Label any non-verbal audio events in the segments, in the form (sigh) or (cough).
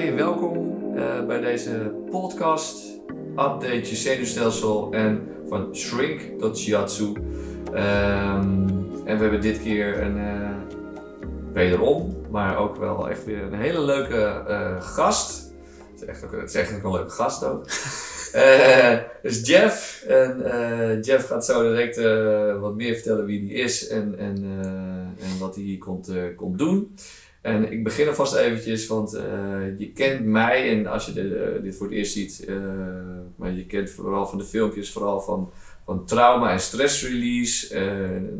Welkom uh, bij deze podcast. Update je zenuwstelsel en van Shrink.shiatsu. Um, en we hebben dit keer een uh, wederom, maar ook wel echt weer een hele leuke uh, gast. Het is, echt ook, het is echt ook een leuke gast ook. (laughs) Dus Jeff. En Jeff gaat zo direct wat meer vertellen wie hij is en, en, en wat hij hier komt, komt doen. En ik begin alvast eventjes, want je kent mij en als je dit, dit voor het eerst ziet, maar je kent vooral van de filmpjes, vooral van, van trauma en stress release,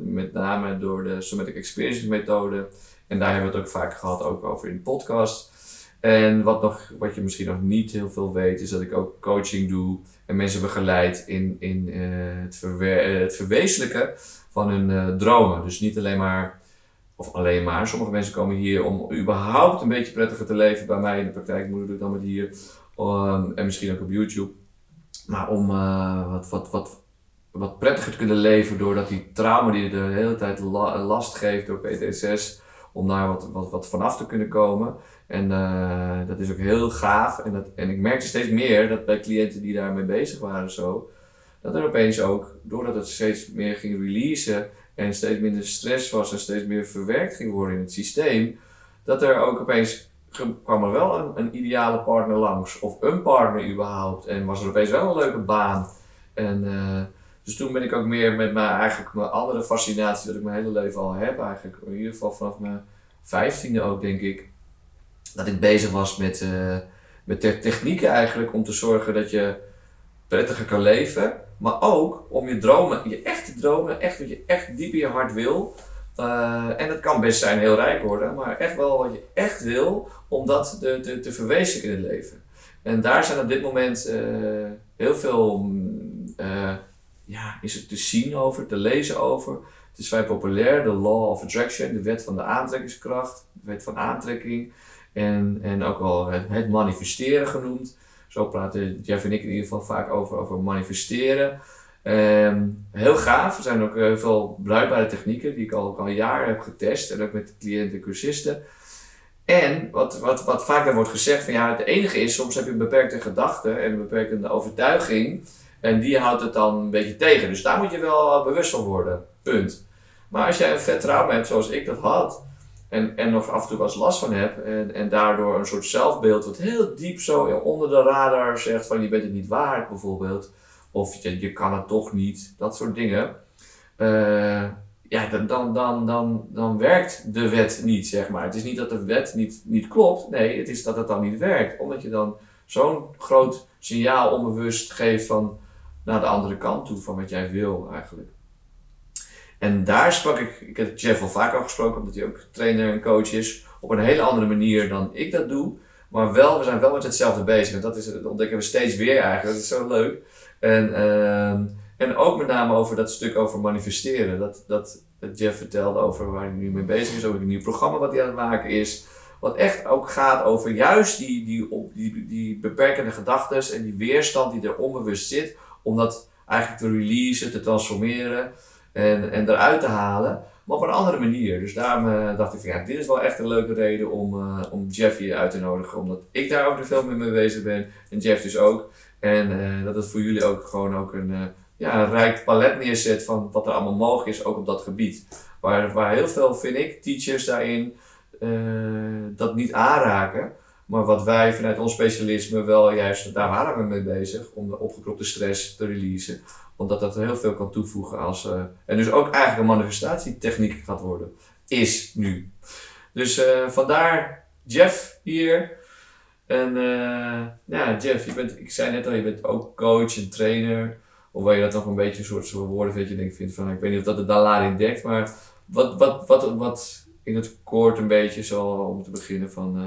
met name door de somatic experience methode. En daar hebben we het ook vaak gehad, ook over in de podcast. En wat, nog, wat je misschien nog niet heel veel weet, is dat ik ook coaching doe en mensen begeleid in, in het, verwe het verwezenlijken van hun dromen. Dus niet alleen maar, of alleen maar, sommige mensen komen hier om überhaupt een beetje prettiger te leven bij mij in de praktijk, moet ik dan met hier, um, en misschien ook op YouTube. Maar om wat, wat, wat, wat prettiger te kunnen leven doordat die trauma die de hele tijd la last geeft door PTSS, om daar wat, wat, wat vanaf te kunnen komen. En uh, dat is ook heel gaaf. En, dat, en ik merkte steeds meer dat bij cliënten die daarmee bezig waren zo, dat er opeens ook, doordat het steeds meer ging releasen en steeds minder stress was en steeds meer verwerkt ging worden in het systeem, dat er ook opeens kwam er wel een, een ideale partner langs. Of een partner überhaupt. En was er opeens wel een leuke baan. En uh, dus toen ben ik ook meer met mijn, eigenlijk mijn andere fascinatie dat ik mijn hele leven al heb eigenlijk. In ieder geval vanaf mijn vijftiende ook denk ik dat ik bezig was met, uh, met technieken eigenlijk om te zorgen dat je prettiger kan leven. Maar ook om je dromen, je echte dromen, echt wat je echt diep in je hart wil. Uh, en dat kan best zijn heel rijk worden, maar echt wel wat je echt wil, om dat te, te, te verwezenlijken in het leven. En daar zijn op dit moment uh, heel veel, uh, ja, is het te zien over, te lezen over. Het is vrij populair, de Law of Attraction, de wet van de aantrekkingskracht, de wet van aantrekking. En, en ook wel het manifesteren genoemd. Zo praten Jeff en ik in ieder geval vaak over, over manifesteren. Um, heel gaaf. Er zijn ook heel veel bruikbare technieken die ik al, al jaren heb getest. En ook met cliënten en cursisten. En wat, wat, wat vaak dan wordt gezegd van ja, het enige is, soms heb je een beperkte gedachte en een beperkte overtuiging. En die houdt het dan een beetje tegen. Dus daar moet je wel bewust van worden. Punt. Maar als jij een vet trauma hebt zoals ik dat had, en, en nog af en toe wel last van heb. En, en daardoor een soort zelfbeeld wat heel diep zo onder de radar zegt van je bent het niet waard bijvoorbeeld. Of je, je kan het toch niet. Dat soort dingen. Uh, ja, dan, dan, dan, dan, dan werkt de wet niet, zeg maar. Het is niet dat de wet niet, niet klopt. Nee, het is dat het dan niet werkt. Omdat je dan zo'n groot signaal onbewust geeft van naar de andere kant toe van wat jij wil eigenlijk. En daar sprak ik, ik heb Jeff al vaak al gesproken, omdat hij ook trainer en coach is, op een hele andere manier dan ik dat doe. Maar wel, we zijn wel met hetzelfde bezig. En dat, is, dat ontdekken we steeds weer eigenlijk. Dat is zo leuk. En, uh, en ook met name over dat stuk over manifesteren. Dat, dat Jeff vertelde over waar hij nu mee bezig is, over een nieuw programma wat hij aan het maken is. Wat echt ook gaat over juist die, die, die, die beperkende gedachten en die weerstand die er onbewust zit. Om dat eigenlijk te releasen, te transformeren en, en eruit te halen, maar op een andere manier. Dus daarom uh, dacht ik van ja, dit is wel echt een leuke reden om, uh, om Jeff hier uit te nodigen, omdat ik daar ook er veel mee bezig ben en Jeff dus ook. En uh, dat het voor jullie ook gewoon ook een, ja, een rijk palet neerzet van wat er allemaal mogelijk is, ook op dat gebied. Waar, waar heel veel, vind ik, teachers daarin dat niet aanraken. Maar wat wij vanuit ons specialisme wel juist, daar waren we mee bezig, om de opgekropte stress te releasen omdat dat heel veel kan toevoegen als. Uh, en dus ook eigenlijk een manifestatietechniek gaat worden. Is nu. Dus uh, vandaar Jeff hier. En uh, ja, Jeff, je bent, ik zei net al, je bent ook coach en trainer. Hoewel je dat nog een beetje een soort, woorden vindt, je denkt, vindt van, ik weet niet of dat de Dalai dekt, maar wat, wat, wat, wat in het kort een beetje zo om te beginnen van,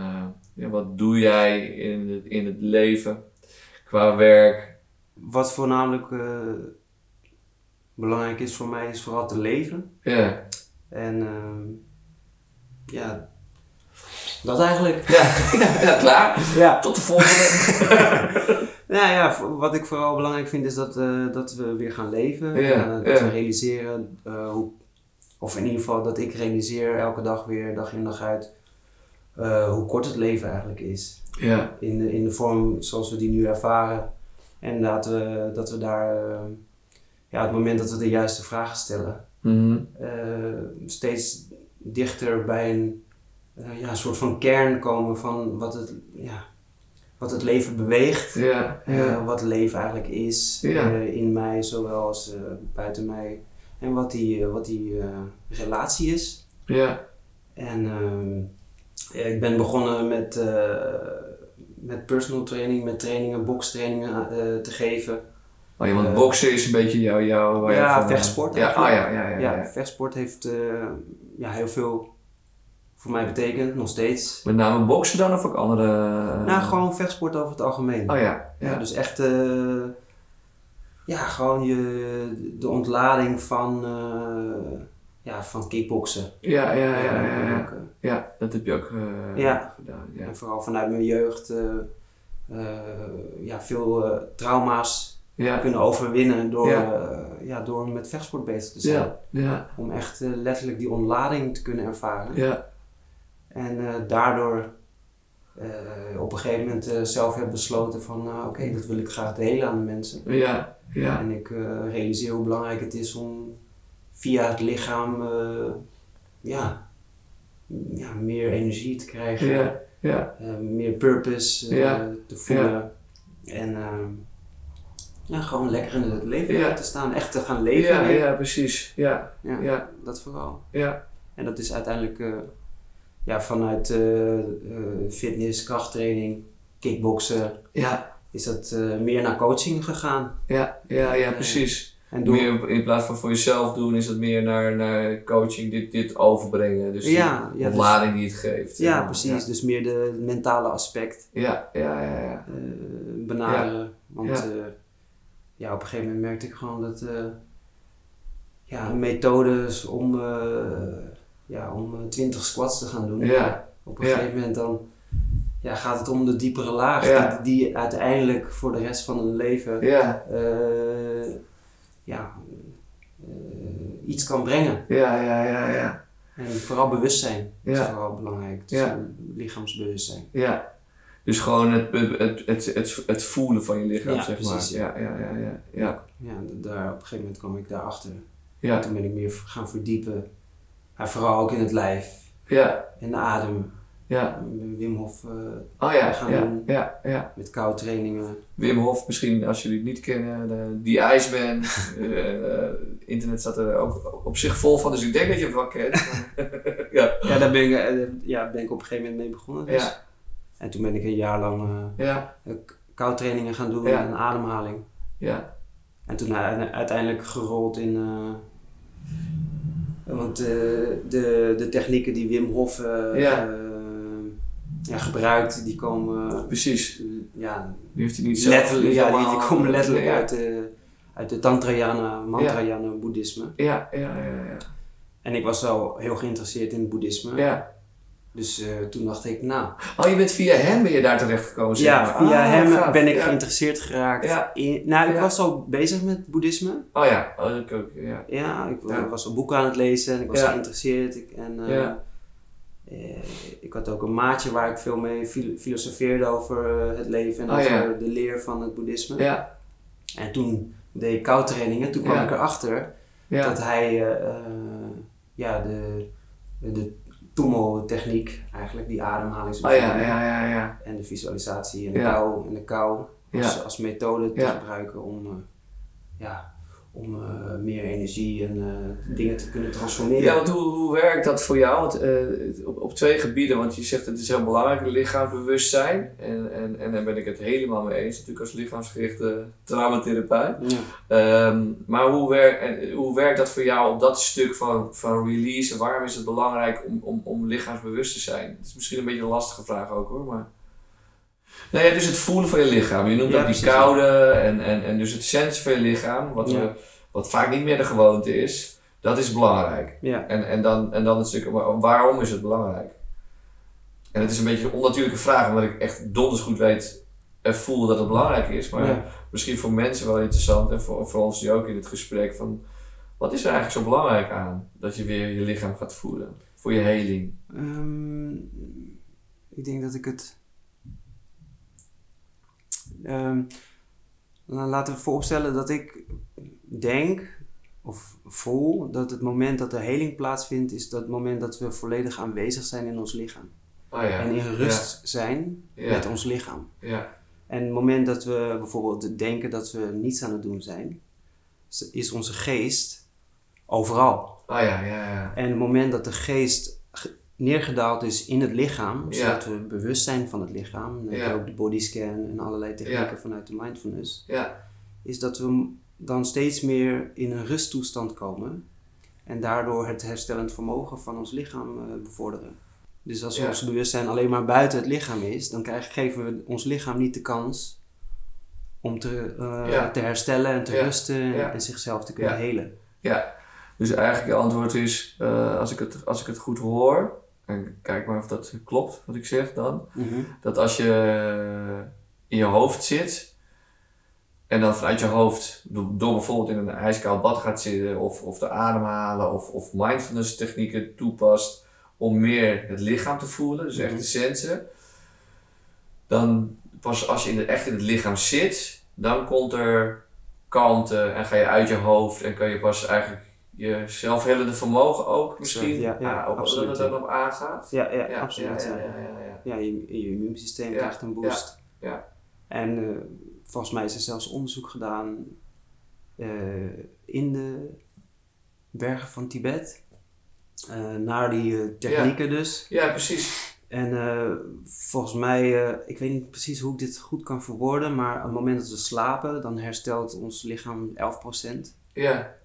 ja, wat doe jij in het, in het leven qua werk? Wat voornamelijk belangrijk is voor mij is vooral te leven. Ja. En uh, ja, dat eigenlijk. Ja, ja klaar. Ja. Tot de volgende. (laughs) nou ja, wat ik vooral belangrijk vind is dat, uh, dat we weer gaan leven. Ja, en, uh, dat we realiseren uh, hoe, of in ieder geval dat ik realiseer elke dag weer, dag in dag uit, eh, hoe kort het leven eigenlijk is. Ja. In de, in de vorm zoals we die nu ervaren. En dat we, dat we daar, ja, het moment dat we de juiste vragen stellen, Mhm. eh, steeds dichter bij een, eh, ja, een soort van kern komen van wat het, ja, wat het leven beweegt. Ja. Eh, Ja. wat leven eigenlijk is Ja. in mij, zowel als buiten mij. En wat die, wat die relatie is. Ja. En ehm, ik ben begonnen met, met personal training, met trainingen, bokstrainingen te geven. Oh, ja, want Eh, boksen is een beetje jouw... ja, van, eh, vechtsport Ja, ah, ja, ja, ja. Ja, vechtsport heeft eh, ja, heel veel voor mij betekend, nog steeds. Met name boksen dan of ook andere... nou, gewoon vechtsport over het algemeen. Oh ja. Ja, Ja. dus echt, ja, gewoon je, de ontlading van, ja, van kickboksen. Ja, ja, ja, ja, ja, ja. Ook, Ja, dat heb je ook Ja. gedaan. Ja. En vooral vanuit mijn jeugd, ja, veel trauma's Ja. kunnen overwinnen door, Ja. eh, ja, door met vechtsport bezig te zijn. Ja. Ja. Om echt eh, letterlijk die ontlading te kunnen ervaren. Ja. En eh, daardoor op een gegeven moment zelf heb besloten van oké, dat wil ik graag delen aan de mensen. Ja. Ja. En ik realiseer hoe belangrijk het is om via het lichaam ja, ja, meer energie te krijgen. Ja. Ja. meer purpose te voelen. En ja, gewoon lekker in het leven Ja. te staan, echt te gaan leven. Ja, ja, precies. Ja. Ja, Ja. Dat vooral. Ja. En dat is uiteindelijk eh, ja, vanuit eh, eh, fitness, krachttraining, kickboksen, Ja. is dat meer naar coaching gegaan. Ja. Ja. Ja, precies. En Meer in plaats van voor jezelf doen, is het meer naar, naar coaching, dit, dit overbrengen. Dus die ja, dus- ontlading die het geeft. ja, precies. Dus meer de mentale aspect Ja, ja, ja, ja. benaderen. Want Ja. Ja. op een gegeven moment merkte ik gewoon dat eh, ja, methodes om, eh, ja, om eh, 20 squats te gaan doen. Ja. Op een Ja. gegeven moment dan ja, gaat het om de diepere laag Ja. die, die uiteindelijk voor de rest van hun leven Ja, eh, ja, eh, iets kan brengen. ja, ja, ja, ja. En vooral bewustzijn is Ja. vooral belangrijk. Dus Ja. lichaamsbewustzijn. ja. Dus gewoon het, het, het, het, het, voelen van je lichaam, Ja, zeg precies, maar. Ja, ja, ja, ja. Ja, Ja, daar, op een gegeven moment kwam ik daarachter. ja, Toen ben ik meer gaan verdiepen. En vooral ook in het lijf. ja. En de adem. ja. Wim Hof eh, Oh ja, gaan ja, doen. ja, ja. met koudtrainingen. Wim Hof, misschien als jullie het niet kennen, de, die Iceman. Eh, (laughs) eh, internet staat er ook op zich vol van, dus ik denk dat je het wel kent. (laughs) ja. Ja, daar ben ik, eh, ja, ben ik op een gegeven moment mee begonnen. Dus. Ja, En toen ben ik een jaar lang eh, ja, k- koudtrainingen gaan doen Ja. en ademhaling. ja. En toen u- uiteindelijk gerold in. eh, want eh, de, de technieken die Wim Hof eh, Ja. eh, ja, gebruikt, die komen. Precies. eh, ja, Die heeft hij niet zelf letterlijk, ja, die, komen letterlijk uit de, uit de Tantrayana, Mantrayana boeddhisme. Ja, ja, ja, ja. En ik was wel heel geïnteresseerd in het boeddhisme. ja. Dus eh, toen dacht ik, nou, Oh, je bent via hem ben je daar terecht gekomen, zeg ja, maar. via Ah, hem ben ik ja. geïnteresseerd geraakt. Ja. In, nou, ik Ja. was al bezig met boeddhisme. Oh ja, oh, ik ook, ja. Ja, ik was al boeken aan het lezen en ik was geïnteresseerd. Ik, en, eh, Ja. eh, ik had ook een maatje waar ik veel mee fil- filosofeerde over het leven en Oh, over de leer van het boeddhisme. Ja, En toen deed ik koudtrainingen, toen kwam ik erachter dat hij ja, de, de Tumo-techniek, eigenlijk die Oh ademhalingsoefening ja, ja, ja, ja. en de visualisatie en de kou en de kou. Als, als methode te gebruiken om, eh, ja, om eh, meer energie en eh, dingen te kunnen transformeren. Ja, want hoe, hoe werkt dat voor jou? Want, eh, op, op twee gebieden, want je zegt het is heel belangrijk, lichaamsbewustzijn. En, en, en daar ben ik het helemaal mee eens, natuurlijk als lichaamsgerichte traumatherapeut. Ja. Ehm, maar hoe, werkt hoe werkt dat voor jou op dat stuk van, van release? En waarom is het belangrijk om, om, om lichaamsbewust te zijn? Het is misschien een beetje een lastige vraag ook hoor, maar... Nou ja, dus het voelen van je lichaam. Je noemt Ja, ook die koude en, en, en dus het sensen van je lichaam, wat, Ja. we, wat vaak niet meer de gewoonte is. Dat is belangrijk. Ja. En, en, dan, en dan het stuk, waarom is het belangrijk? En het is een beetje een onnatuurlijke vraag, omdat ik echt donders goed weet en voel dat het belangrijk is. Maar misschien voor mensen wel interessant en voor, voor ons nu ook in het gesprek van wat is er eigenlijk zo belangrijk aan dat je weer je lichaam gaat voelen voor je heling? Ehm, Ik denk dat ik het. Dan laten we vooropstellen dat ik denk of voel dat het moment dat de heling plaatsvindt, is dat moment dat we volledig aanwezig zijn in ons lichaam. Oh ja. En in rust zijn Ja. met ons lichaam. Ja. En het moment dat we bijvoorbeeld denken dat we niets aan het doen zijn, is onze geest overal. Oh ja, ja, ja. En het moment dat de geest ge- neergedaald is in het lichaam, Ja. zodat we bewust zijn van het lichaam, dan Ja. ook de bodyscan en allerlei technieken vanuit de mindfulness, Ja. is dat we dan steeds meer in een rusttoestand komen en daardoor het herstellend vermogen van ons lichaam eh, bevorderen. Dus als ons bewustzijn alleen maar buiten het lichaam is, dan krijgen, geven we ons lichaam niet de kans om te, eh, Ja. te herstellen en te Ja. rusten en- Ja. en zichzelf te kunnen helen. Ja, dus eigenlijk je antwoord is, eh, als, ik het, als ik het goed hoor, en kijk maar of dat klopt wat ik zeg dan, Mhm. dat als je in je hoofd zit en dan vanuit je hoofd door, bijvoorbeeld in een ijskoud bad gaat zitten of, of te ademhalen of, of mindfulness technieken toepast om meer het lichaam te voelen, dus echt Mhm. de sensen, dan pas als je in de, echt in het lichaam zit, dan komt er kalmte en ga je uit je hoofd en kan je pas eigenlijk je zelfhelende vermogen ook misschien Ja, ja, ah, op, absoluut, dat het ja. op aangaat. Ja, ja, absoluut. ja, Ja, ja, ja, ja, Ja, je, je immuunsysteem krijgt een boost. ja. En eh, volgens mij is er zelfs onderzoek gedaan eh, in de bergen van Tibet. eh, naar die technieken dus. Ja, precies. En volgens mij, ik weet niet precies hoe ik dit goed kan verwoorden, maar op het moment dat we slapen, dan herstelt ons lichaam 11%. Ja,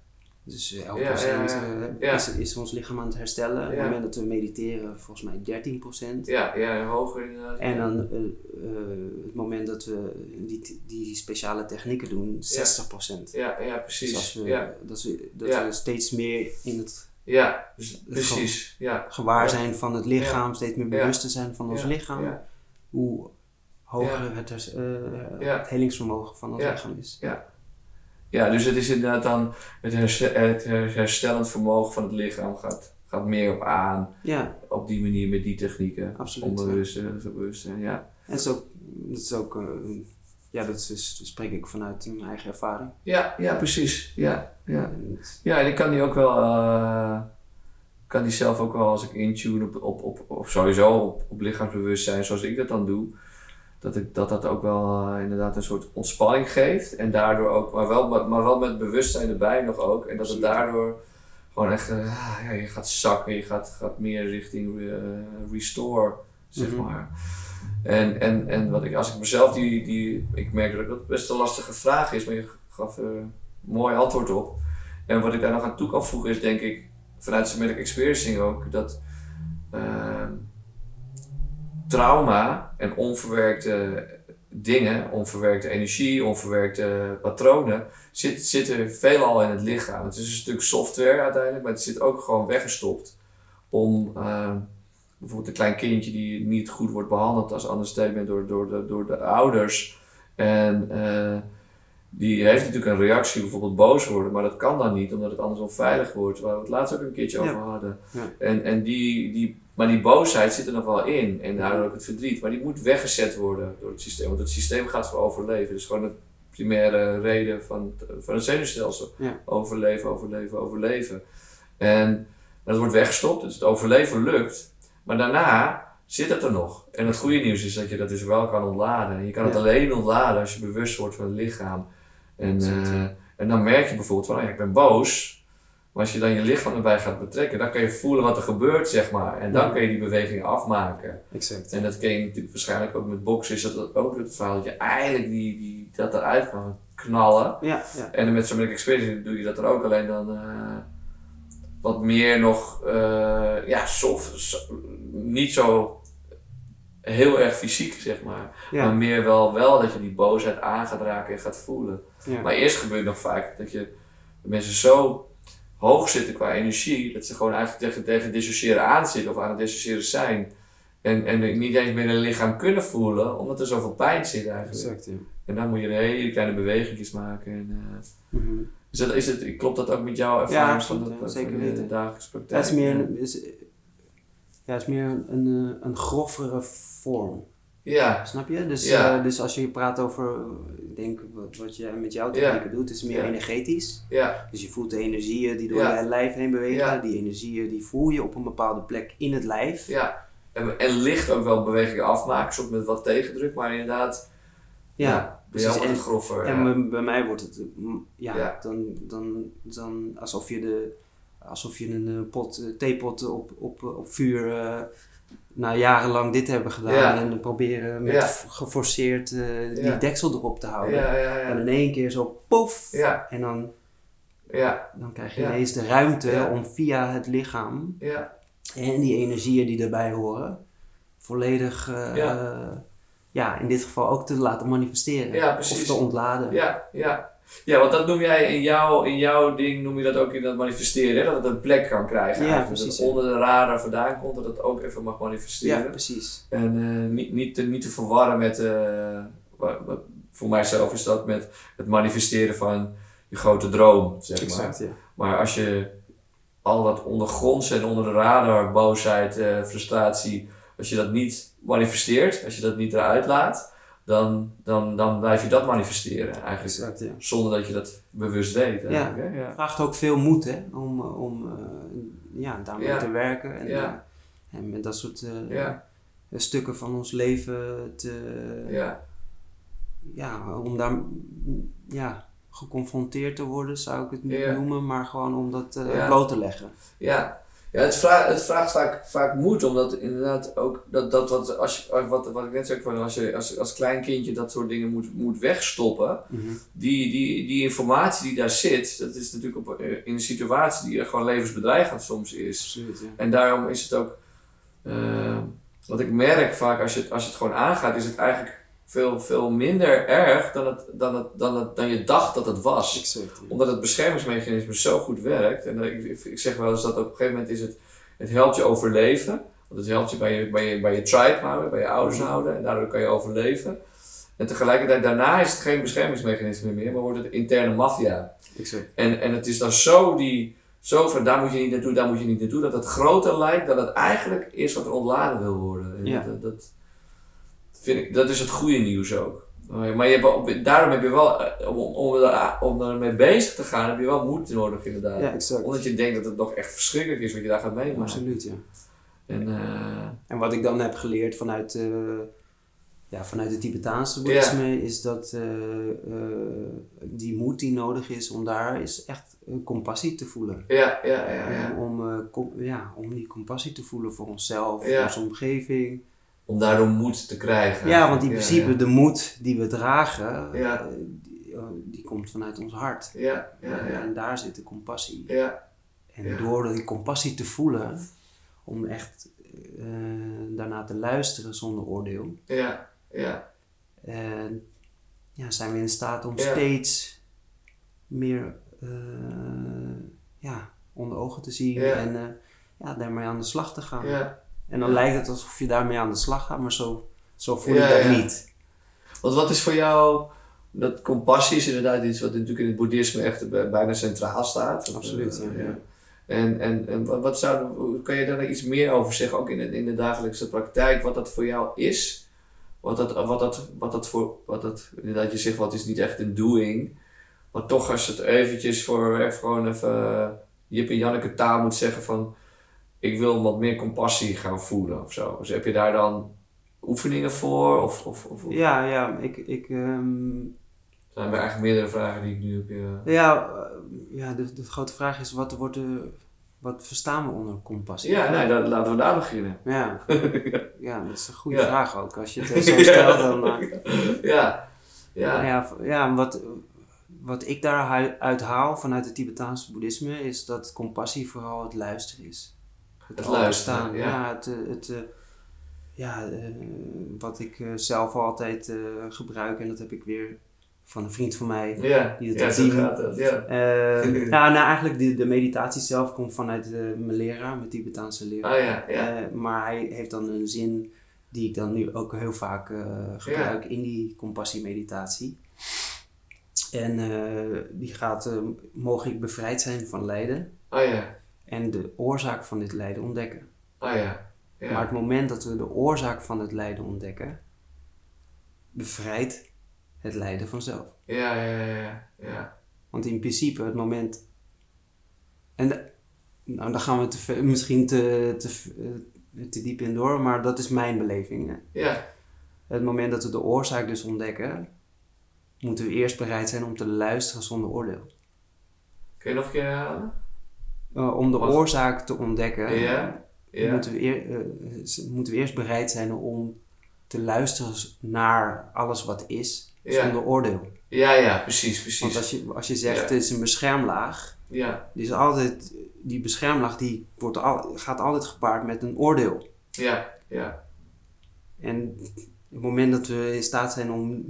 Dus eh, 11% Ja, ja, ja. eh, Ja. Is, is ons lichaam aan het herstellen. Op het moment dat we mediteren, volgens mij 13%. ja, ja, hoger inderdaad. En dan eh, eh, het moment dat we die, die speciale technieken doen, 60%. Ja, ja, Dus precies. we, Ja, dat, we, dat we steeds meer in het ja, dus- precies. Ja, gewaar zijn van het lichaam, steeds meer bewust te zijn van ons Ja. lichaam, hoe hoger het, eh, Ja. het helingsvermogen van ons lichaam is. ja, dus het is inderdaad dan het, herstellend vermogen van het lichaam gaat, gaat meer op aan Ja, op die manier met die technieken. Absoluut, Onbewust, eh, bewust, eh, ja. en dat is ook, dat is ook eh, ja, dat is, dus- spreek ik vanuit mijn eigen ervaring. Ja, ja, precies. Ja, ja. Ja, en ik kan die ook wel, eh, kan die zelf ook wel als ik intune op, op, op, of sowieso op, op lichaamsbewustzijn, zoals ik dat dan doe, dat ik, dat, dat ook wel eh, inderdaad een soort ontspanning geeft. En daardoor ook, maar wel, maar, maar wel met bewustzijn erbij nog ook. En dat het daardoor gewoon echt, eh, ah, ja, je gaat zakken, je gaat, gaat meer richting eh, restore, zeg Mhm. maar. En, en, en wat ik, als ik mezelf die, die, ik merk dat dat best een lastige vraag is, maar je gaf er een mooi antwoord op. En wat ik daar nog aan toe kan voegen is denk ik, vanuit somatic experiencing ook, dat trauma en onverwerkte dingen, onverwerkte energie, onverwerkte patronen, zit, zitten veelal in het lichaam. Het is een stuk software uiteindelijk, maar het zit ook gewoon weggestopt om ehm, bijvoorbeeld een klein kindje die niet goed wordt behandeld als understatement door, door, de, door de ouders. En eh, die heeft natuurlijk een reactie, bijvoorbeeld boos worden, maar dat kan dan niet, omdat het anders onveilig wordt, waar we het laatst ook een keertje Ja. over hadden. Ja. En, en die, die, maar die boosheid zit er nog wel in, en daardoor ook het verdriet, maar die moet weggezet worden door het systeem, want het systeem gaat voor overleven. Dus gewoon de primaire reden van, het- van het zenuwstelsel. Ja. Overleven, overleven, overleven. En dat wordt weggestopt, dus het overleven lukt, maar daarna zit het er nog. En het goede nieuws is dat je dat dus wel kan ontladen. En je kan het alleen ontladen als je bewust wordt van het lichaam. En, eh, en dan merk je bijvoorbeeld van, oh ja, ik ben boos. Maar als je dan je lichaam erbij gaat betrekken, dan kan je voelen wat er gebeurt, zeg maar. En dan kun je die beweging afmaken. Exact. En dat ken je natuurlijk waarschijnlijk ook met boksen, is dat ook het verhaal dat je eigenlijk die, die, dat eruit kan knallen. Ja, ja. En met Somatic Experience doe je dat er ook, alleen dan eh, wat meer nog, eh, ja, soft, niet zo heel erg fysiek, zeg maar. Maar meer wel, wel dat je die boosheid aan gaat raken en gaat voelen. Ja. Maar eerst gebeurt nog vaak dat je dat mensen zo hoog zitten qua energie, dat ze gewoon eigenlijk tegen, tegen dissociëren aan zitten of aan het dissociëren zijn. En, en niet eens meer hun lichaam kunnen voelen, omdat er zoveel pijn zit eigenlijk. Exact, ja. En dan moet je hele kleine bewegingjes maken. En, eh, Mhm. is dat, is het, klopt dat ook met jouw ervaring van, ja, dat, zeker weten. dagelijkse praktijk? Dat is meer, is, Ja, het is meer een, een, een groffere vorm. Ja, Snap je? Dus, Ja. eh, dus als je praat over, ik denk wat, wat jij met jouw Ja. technieken doet, is meer energetisch. ja, Dus je voelt de energieën die door je lijf heen bewegen. Ja. Die energieën die voel je op een bepaalde plek in het lijf. ja. En, en licht ook wel bewegingen afmaken, soms met wat tegendruk, maar inderdaad, Ja, precies. En- groffer. En ja. bij- mij wordt het, eh, m- ja, Ja. Dan, dan, dan alsof je, de, alsof je een eh, pot, eh, theepot op, op, op vuur na jarenlang dit hebben gedaan. Ja. En dan proberen met Ja. geforceerd eh, die Ja. deksel erop te houden. En in één keer zo pof. En dan, ja, dan krijg je ineens de ruimte om via het lichaam ja, en die energieën die erbij horen, volledig, eh, Ja. ja, in dit geval ook te laten manifesteren. Of te ontladen. ja, ja. Ja, want dat noem jij in jouw, in jouw ding, noem je dat ook in dat manifesteren, hè? dat het een plek kan krijgen. Ja, precies, Dat het onder de radar vandaan komt, dat het ook even mag manifesteren. Ja, precies. En eh, niet, niet, te, niet te verwarren met, wat, wat- voor mijzelf is dat met het manifesteren van je grote droom, zeg maar. Ja. Maar als je al wat ondergronds en onder de radar, boosheid, eh, frustratie, als je dat niet manifesteert, als je dat niet eruit laat, dan, dan, dan blijf je dat manifesteren eigenlijk. Exact, ja. Zonder dat je dat bewust weet. Het Ja. vraagt ook veel moed hè, om, om eh, ja, daarmee Ja. te werken. En, Ja. eh, en met dat soort eh, Ja. stukken van ons leven te, Ja. ja, om daar ja, geconfronteerd te worden, zou ik het niet Ja. noemen, maar gewoon om dat Ja. bloot te leggen. Ja, ja het, vraagt, het vraagt vaak, vaak moed, omdat inderdaad ook dat, dat wat, als je, wat, wat ik net zei, van als je als, als klein kindje dat soort dingen moet, moet wegstoppen, die, die, die informatie die daar zit, dat is natuurlijk op, eh, in een situatie die gewoon levensbedreigend soms is. Absoluut, ja. En daarom is het ook, eh, wat ik merk vaak als je, als je het gewoon aangaat, is het eigenlijk veel, veel minder erg dan, het, dan, het, dan, het, dan je dacht dat het was Exact, ja. omdat het beschermingsmechanisme zo goed werkt. En ik, ik, zeg wel eens dat op een gegeven moment is het, het helpt je overleven. Want het helpt je bij je, bij je, bij je tribe houden, bij je ouders houden. En daardoor kan je overleven. En tegelijkertijd daarna is het geen beschermingsmechanisme meer, maar wordt het interne maffia. En, en het is dan zo die, zo van daar moet je niet naartoe, daar moet je niet naartoe, dat het groter lijkt dan het eigenlijk is wat er ontladen wil worden. En Ja. dat, dat, vind ik, dat is het goede nieuws ook. Maar je hebt, daarom heb je wel, eh, om, om, er- om ermee bezig te gaan, heb je wel moed nodig inderdaad. Ja, exact. Omdat je denkt dat het nog echt verschrikkelijk is wat je daar gaat meemaken. Absoluut, ja. En, eh, En wat ik dan heb geleerd vanuit, eh, ja, vanuit het Tibetaanse boeddhisme is dat die moed die nodig is om daar is echt compassie te voelen. ja, ja, ja, ja. Om, ja, om die compassie te voelen voor onszelf, Ja. voor onze omgeving. Om daardoor moed te krijgen. Ja, want in principe ja. de moed die we dragen, Ja. eh, die, eh, die komt vanuit ons hart. Ja, ja, ja. En daar zit de compassie. Ja, En door die compassie te voelen, om echt eh daarna te luisteren zonder oordeel, ja, ja. En ja, zijn we in staat om Ja. steeds meer eh, ja, onder ogen te zien Ja. en eh, ja, daarmee aan de slag te gaan. ja. En dan lijkt het alsof je daarmee aan de slag gaat, maar zo, zo voel ik dat niet. Want wat is voor jou, dat compassie is inderdaad iets wat natuurlijk in het boeddhisme echt bij- bijna centraal staat. Absoluut, eh, ja, ja. En, en, en wat zou, kan je daar iets meer over zeggen, ook in de, in de dagelijkse praktijk, wat dat voor jou is? Wat dat, wat dat, wat dat voor, wat dat, inderdaad je zegt, wat is niet echt een doing, maar toch als je het eventjes voor, even gewoon even eh, Jip en Janneke taal moet zeggen van, ik wil wat meer compassie gaan voelen of zo. Dus heb je daar dan oefeningen voor? Of, of, of, of- Ja, ja, ik, ik, ehm, Er zijn er eigenlijk meerdere vragen die ik nu heb. Ja. ja, eh, ja de, de grote vraag is, wat, wordt de, wat verstaan we onder compassie? Ja, nee, dan, laten we daar beginnen. Ja, (laughs) ja dat is een goede Ja. vraag ook. Als je het (laughs) zo stelt, dan... ja, ja, Ja, ja wat, wat ik daaruit haal vanuit het Tibetaanse boeddhisme is dat compassie vooral het luisteren is. Het luisteren, staan. ja. Ja, het, het, eh, ja eh, wat ik eh, zelf altijd gebruik en dat heb ik weer van een vriend van mij. ja, Die het ja, gaat het. Ja. (laughs) Ja, nou eigenlijk de, de meditatie zelf komt vanuit mijn leraar, mijn Tibetaanse leraar. Ja, ja. Eh, maar hij heeft dan een zin die ik dan nu ook heel vaak gebruik in die compassiemeditatie. En die gaat, mogen ik bevrijd zijn van lijden Ah ja, en de oorzaak van dit lijden ontdekken. ah ja. ja. Maar het moment dat we de oorzaak van het lijden ontdekken, bevrijdt het lijden vanzelf. Ja, ja, ja, ja. ja. Want in principe, het moment. En de- nou, daar gaan we te, misschien te, te, eh, te diep in door, maar dat is mijn beleving. Hè. Ja, Het moment dat we de oorzaak dus ontdekken, moeten we eerst bereid zijn om te luisteren zonder oordeel. kun je nog een keer herhalen? Eh, om de Wat? oorzaak te ontdekken, Ja, ja. moeten, we eer- eh, moeten we eerst bereid zijn om te luisteren naar alles wat is, Ja. zonder oordeel. Ja, ja, precies, precies. Want als je, als je zegt het is een beschermlaag, Ja, die, is altijd, die beschermlaag die wordt al, gaat altijd gepaard met een oordeel. ja, ja. En op het moment dat we in staat zijn om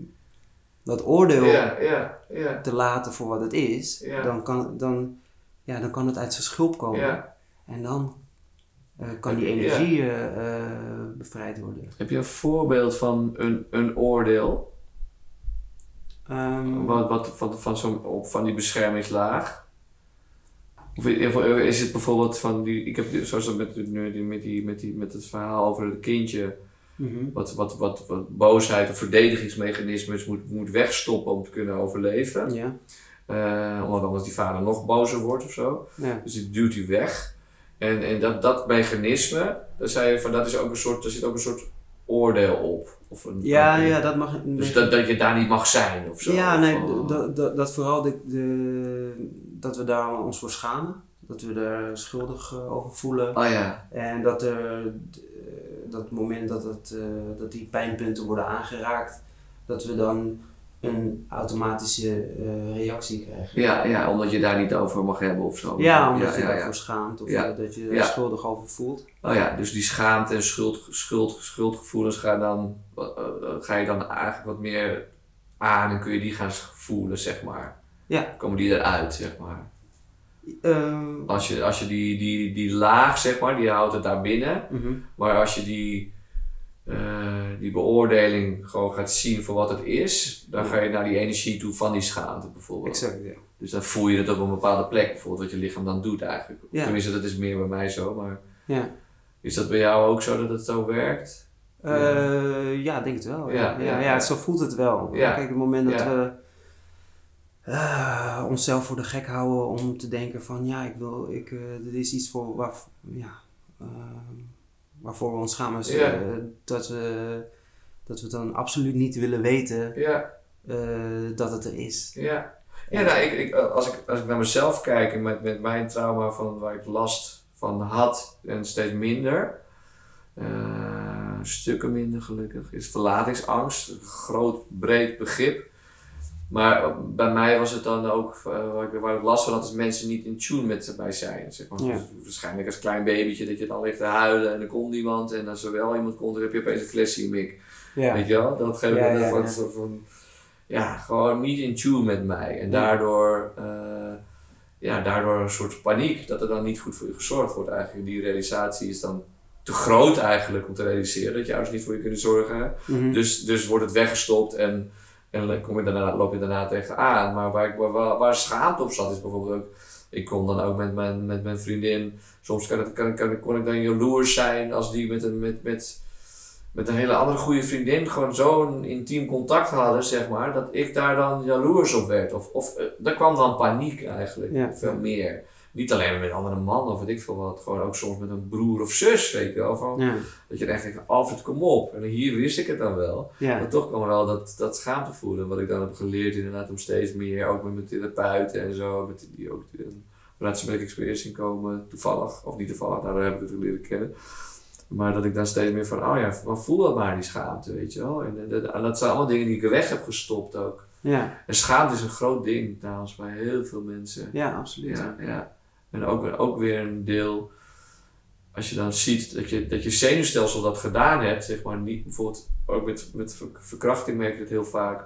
dat oordeel Ja, ja, ja. te laten voor wat het is, dan, kan, dan, ja, dan kan het uit zijn schulp komen. ja. En dan eh, kan die energie eh, eh, bevrijd worden. Heb je een voorbeeld van een, een oordeel? Ehm, Wat, wat, van, van, zo'n, van die beschermingslaag? Of is het bijvoorbeeld van die, ik heb zoals dat met, met, die, met, die, met het verhaal over het kindje, mhm. wat, wat, wat, wat boosheid of verdedigingsmechanismes moet, moet wegstoppen om te kunnen overleven. Ja, Eh, omdat anders die vader nog bozer wordt of zo. ja. Dus die duwt hij weg. En, en dat, dat mechanisme, daar zei je van, dat is ook een soort, daar zit ook een soort oordeel op. Of een, Ja, een- ja, dat mag. Dus dat, dat je daar niet mag zijn of zo. ja, nee, dat- dat- dat vooral de, de, dat we daar ons voor schamen. Dat we er schuldig eh, over voelen. Oh ja, En dat er eh, dat moment dat, het, dat die pijnpunten worden aangeraakt, dat we dan een automatische eh, reactie krijgen. ja, ja, omdat je daar niet over mag hebben of zo. Ja, omdat ja, je ja, daarvoor ja. schaamt of eh, dat je er schuldig over voelt. Oh ja, dus die schaamte en schuld, schuld, schuldgevoelens gaan dan, eh, ga je dan eigenlijk wat meer aan en kun je die gaan voelen, zeg maar. Ja. Komen die eruit, zeg maar. Eh, Als je, als je die, die, die laag, zeg maar, die houdt het daar binnen. mhm. Maar als je die, eh, die beoordeling gewoon gaat zien voor wat het is, dan Ja. ga je naar die energie toe van die schaamte bijvoorbeeld. Exact, ja. Dus dan voel je het op een bepaalde plek, bijvoorbeeld wat je lichaam dan doet eigenlijk. Ja. Tenminste, dat is meer bij mij zo, maar Ja. is dat bij jou ook zo dat het zo werkt? Eh, ja, denk het wel. Ja, Ja, zo voelt het wel. Kijk, het moment dat Ja. we eh, onszelf voor de gek houden om te denken van ja, ik wil, ik, eh, dit is iets voor waar, ja, eh, waarvoor we ons schamen. Eh, dat, we, dat we dan absoluut niet willen weten eh, dat het er is. ja. Ja, nou, ik, ik, als, ik, als ik naar mezelf kijk en met, met mijn trauma van waar ik last van had en steeds minder, eh, stukken minder gelukkig, is verlatingsangst. Een groot, breed begrip. Maar bij mij was het dan ook, eh, waar, ik, waar ik last van had, is mensen niet in tune met mij zijn. Zeg maar. Ja. Dus waarschijnlijk als klein babytje dat je dan ligt te huilen en er komt niemand. En als er wel iemand komt, dan heb je opeens een flesje mik. Ja. Weet je wel? Dat geeft Ja, ja, van, ja. soort van, ja, gewoon niet in tune met mij. En daardoor, eh, ja, daardoor een soort paniek, dat er dan niet goed voor je gezorgd wordt eigenlijk. Die realisatie is dan te groot eigenlijk om te realiseren dat je ouders niet voor je kunnen zorgen. Mhm. Dus, dus wordt het weggestopt en, en dan kom je daarna, loop je daarna tegenaan. Maar waar, ik, waar, waar, schaamte op zat is bijvoorbeeld ook, ik kon dan ook met mijn, met mijn vriendin, soms kan het, kan, kan, kon ik dan jaloers zijn als die met een, met, met, met een hele andere goede vriendin gewoon zo'n intiem contact hadden, zeg maar, dat ik daar dan jaloers op werd. Of, of eh, daar kwam dan paniek eigenlijk, Ja. veel meer. Niet alleen maar met andere mannen of weet ik veel wat, gewoon ook soms met een broer of zus, weet je wel. Van, Ja. dat je echt denkt, Alfred, kom op. En hier wist ik het dan wel. Ja. Maar toch kwam er wel dat, dat schaamte voelen. Wat ik dan heb geleerd inderdaad om steeds meer, ook met mijn therapeuten en zo, met die, ook vanuit Somatic Experience in komen, toevallig, of niet toevallig, daardoor heb ik het leren kennen. Maar dat ik dan steeds meer van, oh ja, maar voel dat maar, die schaamte, weet je wel. En, en, en dat zijn allemaal dingen die ik weg heb gestopt ook. Ja. En schaamte is een groot ding trouwens bij heel veel mensen. ja, absoluut. Ja, ja. En ook, ook weer een deel, als je dan ziet dat je, dat je zenuwstelsel dat gedaan hebt, zeg maar, niet bijvoorbeeld, ook met, met ver- verkrachting merk ik het heel vaak,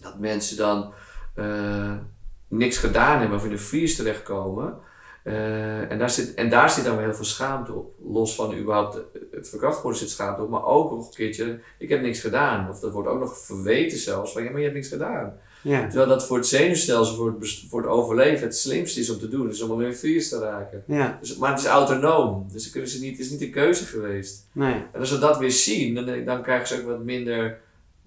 dat mensen dan eh, niks gedaan hebben of in een vries terechtkomen. Eh, en, daar zit, en daar zit dan weer heel veel schaamte op. Los van überhaupt het verkracht worden zit schaamte op, maar ook nog een keertje, ik heb niks gedaan. Of dat wordt ook nog verweten zelfs, van ja, maar je hebt niks gedaan. Ja. Terwijl dat voor het zenuwstelsel, voor het, voor het overleven, het slimste is om te doen. Is om alleen virus te raken. Ja. Dus, maar het is autonoom. Dus dan kunnen ze niet, het is niet een keuze geweest. Nee. En als we dat weer zien, dan, dan krijgen ze ook wat minder.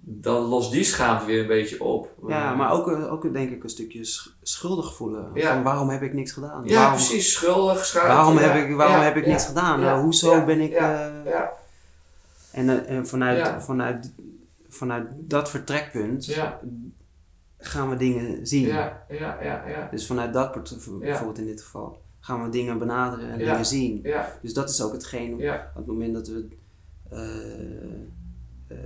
Dan lost die schaamte weer een beetje op. Ja, maar ook, ook denk ik een stukje sch- schuldig voelen. Ja. Van waarom heb ik niks gedaan? Ja, waarom, precies. Schuldig, schaamte. Waarom heb ik, waarom heb ik niks gedaan? Nou, hoezo ben ik... ja, Ja, En, eh, en vanuit, vanuit, vanuit dat vertrekpunt ja, gaan we dingen zien. ja, ja, ja, ja. Dus vanuit dat bijvoorbeeld in dit geval gaan we dingen benaderen en dingen zien. Ja, Dus dat is ook hetgeen op het moment dat we eh, eh,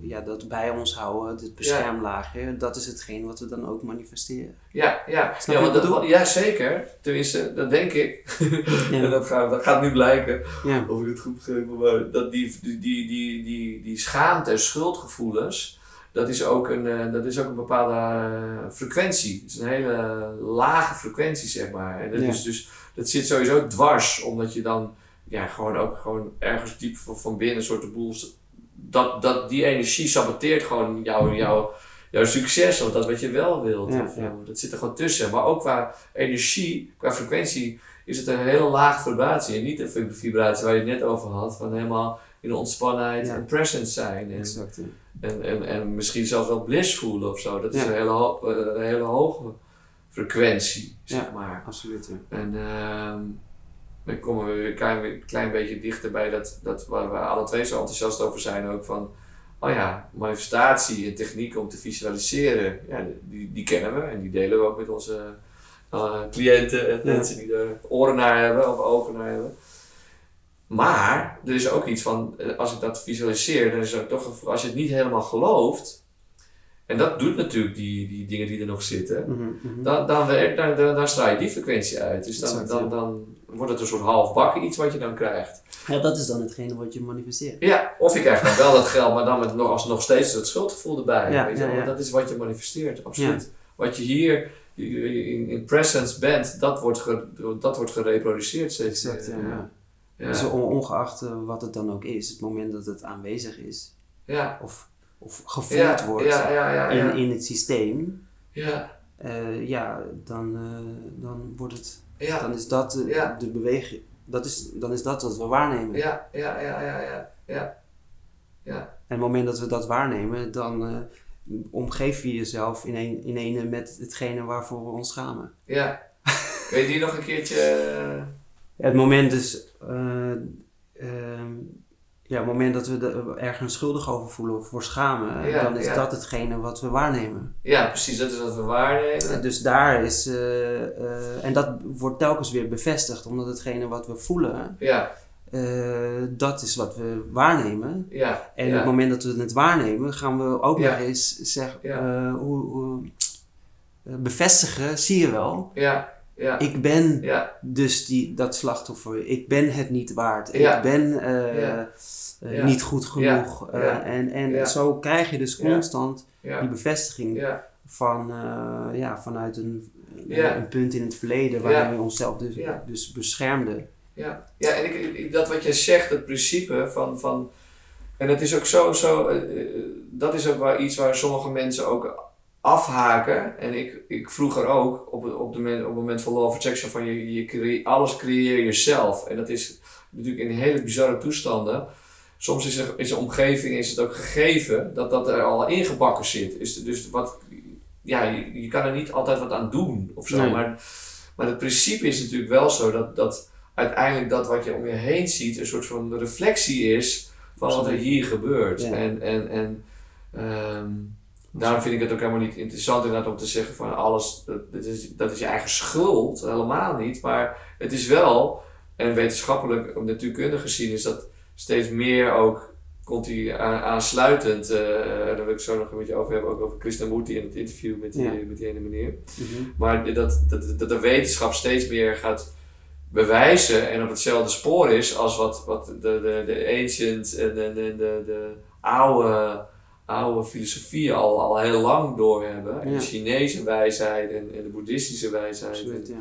ja, dat bij ons houden, het beschermlaagje, dat is hetgeen wat we dan ook manifesteren. ja, ja. Snap ja, wat dat, ja, zeker. Tenminste, dat denk ik. (laughs) en dat gaat, dat gaat nu blijken. Ja. of ik het goed begrepen maar dat die, die, die, die, die, die schaamte en schuldgevoelens, dat is ook een, eh, dat is ook een bepaalde eh, frequentie. Het is een hele lage frequentie, zeg maar. En dat, Ja. is dus, dat zit sowieso dwars, omdat je dan ja, gewoon ook gewoon ergens diep van, van binnen een soort de boel... Dat, dat, die energie saboteert gewoon jouw, jouw, jouw succes, of dat wat je wel wilt. Ja, of, ja. eh, dat zit er gewoon tussen. Maar ook qua energie, qua frequentie, is het een hele lage vibratie. En niet de vibratie waar je het net over had, van helemaal in de ontspannenheid en present zijn. En, Exact. En, en, en misschien zelfs wel bliss voelen of zo. Dat is Ja. een, hele ho- eh, een hele hoge frequentie, zeg Ja. maar. Absoluut. En ehm dan komen we weer een klein, klein beetje dichter bij dat, dat waar we alle twee zo enthousiast over zijn ook van, oh ja, manifestatie en technieken om te visualiseren, ja, die, die kennen we en die delen we ook met onze eh, cliënten en mensen die er oren naar hebben of ogen naar hebben. Maar er is ook iets van, eh, als ik dat visualiseer, dan is er toch, als je het niet helemaal gelooft, en dat doet natuurlijk die, die dingen die er nog zitten, Mhm, mhm. dan, dan, werkt- dan, dan, dan straal je die frequentie uit. Dus dan, Exact, dan, dan wordt het een soort halfbakken iets wat je dan krijgt. Ja, dat is dan hetgene wat je manifesteert. Ja, of je krijgt dan wel dat geld, maar dan met nog, als nog steeds dat schuldgevoel erbij. Ja, weet je ja, wel? ja. Dat is wat je manifesteert, absoluut. Wat je hier in, in presence bent, dat wordt, ge, dat wordt gereproduceerd steeds. Exact, ja. Ja. Dus on- ongeacht eh, wat het dan ook is, het moment dat het aanwezig is, ja. of, of gevoeld wordt. In, in het systeem, ja, eh, ja, dan, eh, dan wordt het, dan is dat de, beweging, dat is, dan is dat wat we waarnemen. ja, ja, ja, ja, ja, ja. Ja, En het moment dat we dat waarnemen, dan omgeef je jezelf in een, in een met hetgene waarvoor we ons schamen. ja. (laughs) Weet je die nog een keertje... eh, het moment is, eh, ehm, ja, het moment dat we er ergens schuldig over voelen of voor schamen, Ja, dan is ja. dat hetgene wat we waarnemen. Ja, precies, dat is wat we waarnemen. En Dus daar is, eh, eh, en dat wordt telkens weer bevestigd, omdat hetgene wat we voelen, Ja, eh, dat is wat we waarnemen. ja. En ja. op het moment dat we het waarnemen, gaan we ook Ja. nog eens zeggen, eh, hoe, hoe, eh, bevestigen, zie je wel, Ja, ja, ik ben ja, dus die, dat slachtoffer, ik ben het niet waard, Ja. ik ben eh, eh, niet goed genoeg. Eh, en en zo krijg je dus constant die bevestiging van, ja, vanuit een, een punt in het verleden waarin we onszelf dus, dus beschermden. ja. Ja, en ik, ik- dat wat jij zegt, het principe van, van en het is ook zo, zo dat is ook wel iets waar sommige mensen ook afhaken. En ik, ik vroeger ook, op, het- op, de, op het moment van law of attraction, van je, je crea- alles creëer je zelf. En dat is natuurlijk in hele bizarre toestanden. Soms is, er, is de omgeving is het ook gegeven dat dat er al ingebakken zit. Is, dus wat, ja, je, je kan er niet altijd wat aan doen of zo. Nee. Maar, maar het principe is natuurlijk wel zo dat, dat uiteindelijk dat wat je om je heen ziet een soort van reflectie is van wat er hier gebeurt. Ja. En, en, en ehm, daarom vind ik het ook helemaal niet interessant inderdaad om te zeggen van alles, dat, dat, is, dat is je eigen schuld. Helemaal niet. Maar het is wel, en wetenschappelijk, natuurkundig gezien, is dat steeds meer ook komt hij aan- aansluitend, eh, daar wil ik zo nog een beetje over hebben, ook over Krishnamurti in het interview met die, Ja. met die ene meneer. Mhm. Maar dat, dat, dat de wetenschap steeds meer gaat bewijzen en op hetzelfde spoor is als wat, wat de, de, de ancient en de, de, de, de oude, oude filosofieën al, al heel lang doorhebben. En. De Chinese wijsheid en, en de boeddhistische wijsheid. Absoluut, En ja.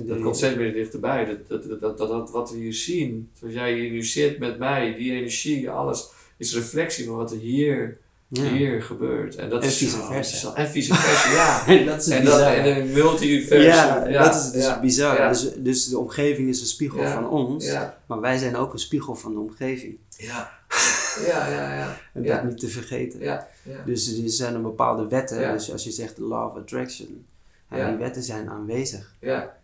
En dat komt steeds meer dichterbij. Dat, dat, dat, dat, wat we hier zien, zoals jij hier nu zit met mij, die energie, alles, is reflectie van wat er hier Ja. hier gebeurt. En, dat En is vice versa. interessant. En vice versa, ja. En (laughs) dat is en, dat, een multi-universum. ja, dat is dus ja, bizar. Dus, dus de omgeving is een spiegel van ons, maar wij zijn ook een spiegel van de omgeving. ja. Ja, ja, ja. (laughs) En dat niet te vergeten. Ja. Dus er zijn een bepaalde wetten. Dus als je zegt law of attraction, die wetten zijn aanwezig. Ja,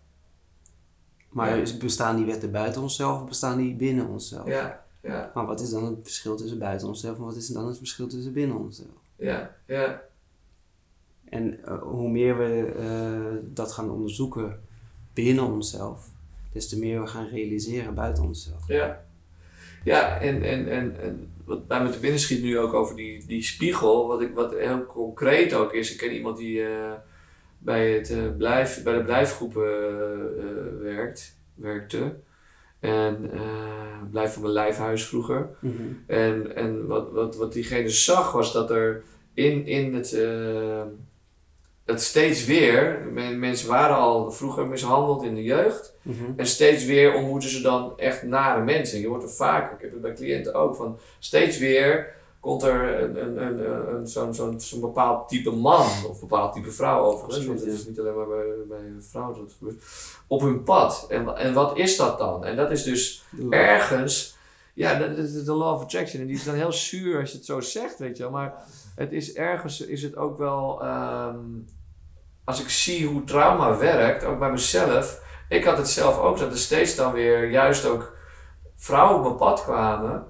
Maar bestaan die wetten buiten onszelf of bestaan die binnen onszelf? ja, ja, Maar wat is dan het verschil tussen buiten onszelf en wat is dan het verschil tussen binnen onszelf? ja, ja. En eh, hoe meer we eh, dat gaan onderzoeken binnen onszelf, des te meer we gaan realiseren buiten onszelf. Ja, ja en, en, en, en wat bij me te binnen schiet nu ook over die, die spiegel, wat, ik, wat heel concreet ook is. Ik ken iemand die eh, bij, het, blijf, bij de blijfgroepen eh, werkt, werkte. En eh blijf van mijn lijfhuis vroeger. En, en wat, wat, wat diegene zag was dat er in, in het, het steeds weer, men- mensen waren al vroeger mishandeld in de jeugd. Mhm. En steeds weer ontmoeten ze dan echt nare mensen. Je hoort er vaak, ik heb het bij cliënten ook, van steeds weer komt er een, een, een, een, zo'n, zo'n, zo'n bepaald type man, of een bepaald type vrouw overigens, want het is niet alleen maar bij, bij vrouwen dat gebeurt, op hun pad. En, en wat is dat dan? En dat is dus ergens, ja, dat is de law of attraction. En die is dan heel zuur als je het zo zegt, weet je wel. Maar het is ergens, is het ook wel, ehm, als ik zie hoe trauma werkt, ook bij mezelf. Ik had het zelf ook, dat er steeds dan weer juist ook vrouwen op mijn pad kwamen.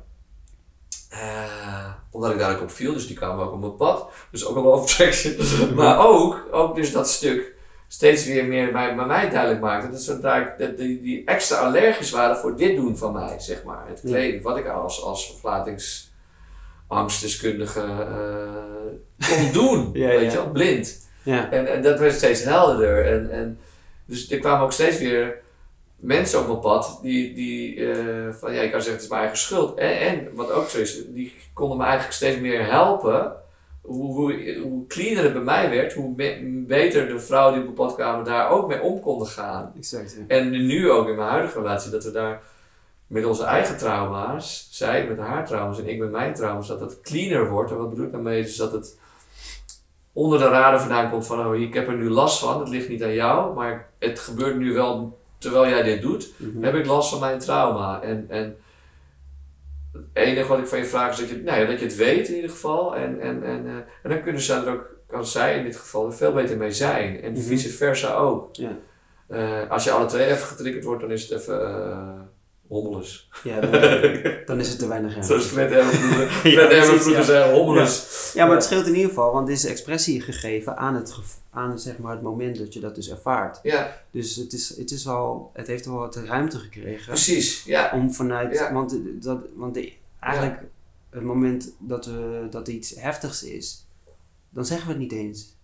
Eh, omdat ik daar ook op viel, dus die kwamen ook op mijn pad. Dus ook of attraction. (laughs) maar ook, ook dus dat stuk steeds weer meer bij, bij mij duidelijk maakte. Dat, zodra ik, dat die, die extra allergisch waren voor dit doen van mij, zeg maar. Het kleden, wat ik als, als verlatingsangstdeskundige eh, kon (laughs) doen. Ja, weet ja. je wel, blind. Ja. En, en dat werd steeds helderder. En, en, dus er kwamen ook steeds weer mensen op mijn pad die, die eh, van ja, ik kan zeggen het is mijn eigen schuld. En, en wat ook zo is, die konden me eigenlijk steeds meer helpen. Hoe, hoe, hoe cleaner het bij mij werd, hoe be- beter de vrouwen die op mijn pad kwamen daar ook mee om konden gaan. Exact. ja. En nu ook in mijn huidige relatie, dat we daar met onze eigen trauma's, zij met haar trauma's en ik met mijn trauma's, dat het cleaner wordt. En wat bedoel ik daarmee? Dus dat het onder de radar vandaan komt van, oh, ik heb er nu last van, het ligt niet aan jou, maar het gebeurt nu wel terwijl jij dit doet, Mhm. heb ik last van mijn trauma. En, en het enige wat ik van je vraag is dat je, nou ja, dat je het weet in ieder geval. En, en, en, eh, en dan kunnen zij er ook, kan zij in dit geval er veel beter mee zijn. En Mhm. vice versa ook. Ja. Eh, als je alle twee even getriggerd wordt, dan is het even eh hommeles. Ja, dan, (laughs) dan is het te weinig ruimte. Zoals Fred Emmer vroeger, (laughs) zei, hommeles. Ja, maar het scheelt in ieder geval, want er is expressie gegeven aan het, aan, zeg maar, het moment dat je dat dus ervaart. Ja, Dus het, is, het, is wel, het heeft wel wat ruimte gekregen precies. Ja, om vanuit, Ja. want, dat, want de, eigenlijk het moment dat, we, dat iets heftigs is, dan zeggen we het niet eens.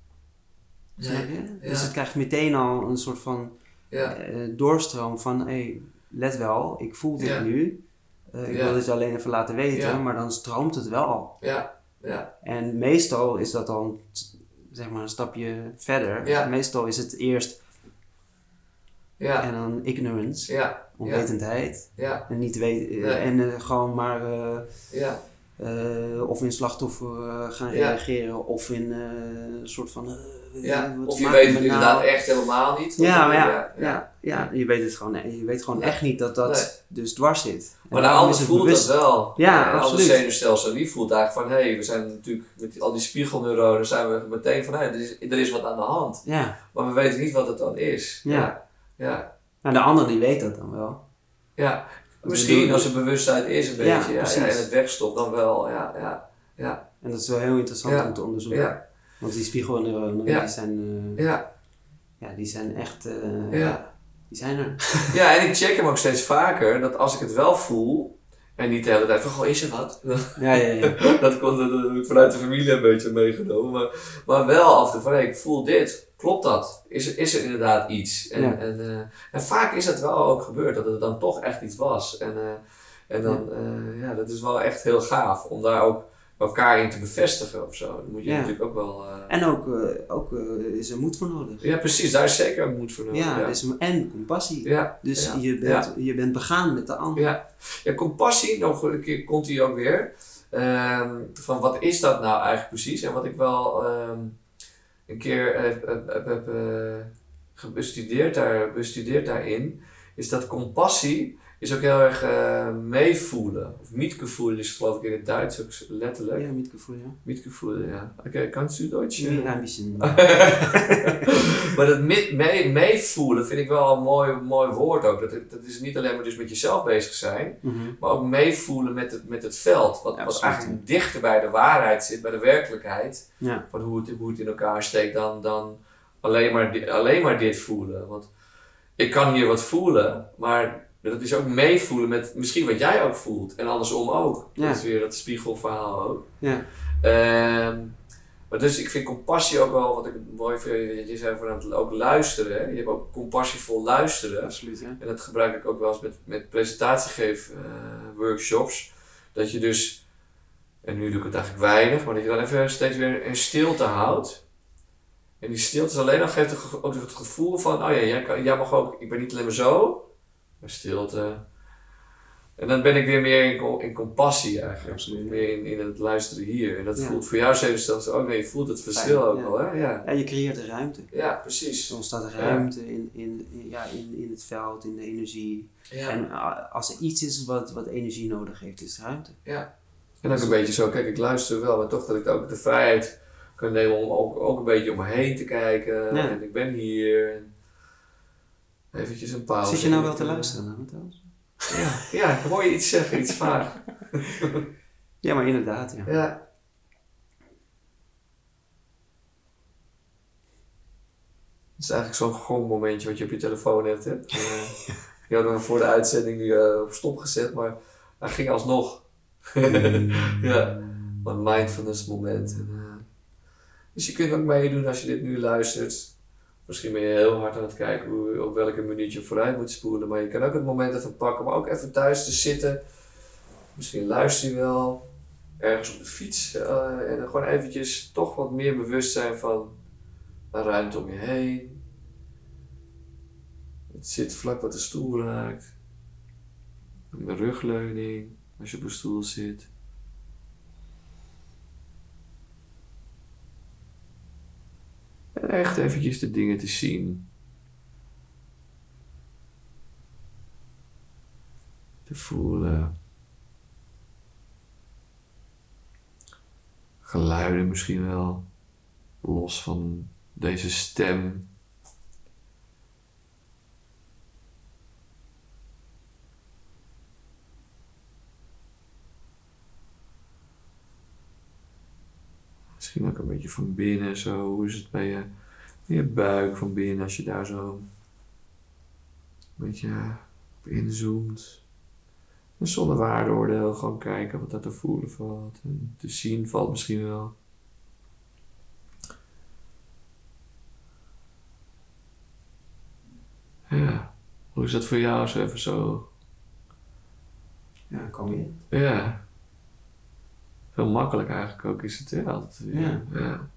Ja. Dus het krijgt meteen al een soort van ja, eh, doorstroom van, hé, hey, let wel, ik voel dit Ja. nu. Eh, ik Ja. wil dit alleen even laten weten, Ja. maar dan stroomt het wel al. ja, ja, En meestal is dat dan zeg maar een stapje verder. Ja. Meestal is het eerst ja, en dan ignorance, ja, onwetendheid. ja, En niet weten Nee. en eh, gewoon maar eh, ja, eh, of in slachtoffer eh, gaan Ja. reageren of in eh, een soort van. ja. Of je weet het nou? inderdaad echt helemaal niet. Ja, maar ja, ja, ja, ja, je weet het gewoon, je weet gewoon echt niet dat dat dus dwars zit. En Maar de ander het voelt bewust- dat wel. Ja, ander absoluut. zenuwstelsel die voelt eigenlijk van, hé, we zijn natuurlijk met al die spiegelneuronen zijn we meteen van, hé, er, is, er is wat aan de hand. Ja, Maar we weten niet wat het dan is. Ja. Ja, ja. nou de ander die weet dat dan wel. ja. Misschien als er bewustheid is een beetje, ja, en het wegstopt dan wel, ja, ja, ja, En dat is wel heel interessant om te onderzoeken. Want die spiegelneuronen, die zijn, eh, ja, ja, die zijn echt, eh, ja. die zijn er. (laughs) Ja, en ik check hem ook steeds vaker, dat als ik het wel voel, en niet de hele tijd van, goh, is er wat? (laughs) Ja, ja, ja. dat, kon, dat heb ik vanuit de familie een beetje meegenomen. Maar, maar wel af en toe van, hey, ik voel dit. Klopt dat? Is er, is er inderdaad iets? En, Ja. en, eh, en vaak is dat wel ook gebeurd, dat het dan toch echt iets was. En, eh, en dan, ja. ja, dat is wel echt heel gaaf om daar ook elkaar in te bevestigen of zo. Daar moet je Ja. natuurlijk ook wel... eh, En ook, eh, ook eh, is er moed voor nodig. ja, precies. Daar is zeker ook moed voor nodig. Ja, ja. dus, en compassie. ja. Dus je, bent, je bent begaan met de ander. Ja. ja, compassie, nog een keer komt hij ook weer. Ehm, van wat is dat nou eigenlijk precies? En wat ik wel ehm, een keer heb, heb, heb, heb, bestudeerd, daar, bestudeerd daarin, is dat compassie is ook heel erg eh, meevoelen. Of Mitgevoel is geloof ik in het Duits ook letterlijk. Ja, Mitgevoel, ja. Mitgevoel, ja. Oké, okay, kannst du Deutsch? Ja, een beetje. (laughs) maar dat mee, meevoelen vind ik wel een mooi, mooi woord ook. Dat, dat is niet alleen maar dus met jezelf bezig zijn, Mhm. maar ook meevoelen met het, met het veld. Wat, Ja, wat eigenlijk dichter bij de waarheid zit, bij de werkelijkheid. Ja. Van hoe het, hoe het in elkaar steekt dan, dan alleen, maar, alleen maar dit voelen. Want ik kan hier wat voelen, maar dat is ook meevoelen met misschien wat jij ook voelt. En andersom ook. Ja. Dat is weer dat spiegelverhaal ook. Ja. Ehm, maar dus ik vind compassie ook wel, wat ik mooi vind, je zei van ook luisteren. Hè? Je hebt ook compassievol luisteren. Absoluut, ja. En dat gebruik ik ook wel eens met, met presentatiegeef eh, workshops. Dat je dus, en nu doe ik het eigenlijk weinig, maar dat je dan even steeds weer een stilte houdt. En die stilte is alleen al geeft ook het gevoel van, oh ja, jij, kan, jij mag ook, ik ben niet alleen maar zo, maar stilte. En dan ben ik weer meer in, in compassie eigenlijk. Absoluut. Meer in, in het luisteren hier. En dat Ja. voelt voor jou zenuwstelsel ook, nee, je voelt het verschil Fijn, ook ja. wel, hè? Ja. Ja, je creëert de ruimte. ja, precies. Er ontstaat ruimte in, in, in- ja, in, in het veld, in de energie. Ja. En uh, als er iets is wat, wat energie nodig heeft, is ruimte. En ook een beetje zo, kijk, ik luister wel, maar toch dat ik ook de vrijheid kan nemen om ook, ook een beetje om me heen te kijken. Ja. En ik ben hier. En eventjes een pauze. Zit je nou wel te eh, luisteren naar me trouwens? Ja, ja, ik hoor je iets zeggen, iets vaag. (laughs) Ja, maar inderdaad, ja. Ja. Het is eigenlijk zo'n gongmomentje wat je op je telefoon hebt. Hè? (laughs) Eh, je had hem voor de uitzending nu eh, op stop gezet, maar hij ging alsnog. (laughs) ja, een mindfulness moment. En, dus je kunt ook meedoen als je dit nu luistert. Misschien ben je heel hard aan het kijken hoe, op welke minuut je vooruit moet spoelen. Maar je kan ook het moment even pakken om ook even thuis te zitten. Misschien luister je wel ergens op de fiets. eh, en dan gewoon eventjes toch wat meer bewust zijn van de ruimte om je heen. Het zit vlak wat de stoel raakt. De rugleuning als je op een stoel zit. Echt eventjes de dingen te zien. Te voelen. Geluiden misschien wel. Los van deze stem. Misschien ook een beetje van binnen zo. Hoe is het bij je, je buik van binnen als je daar zo een beetje op inzoomt. En zonder waardeoordeel gewoon kijken wat dat te voelen valt. En te zien valt misschien wel. Ja, hoe is dat voor jou zo even zo? Ja, kom je. Ja. Heel makkelijk eigenlijk ook is het, hè? Altijd, Ja. ja.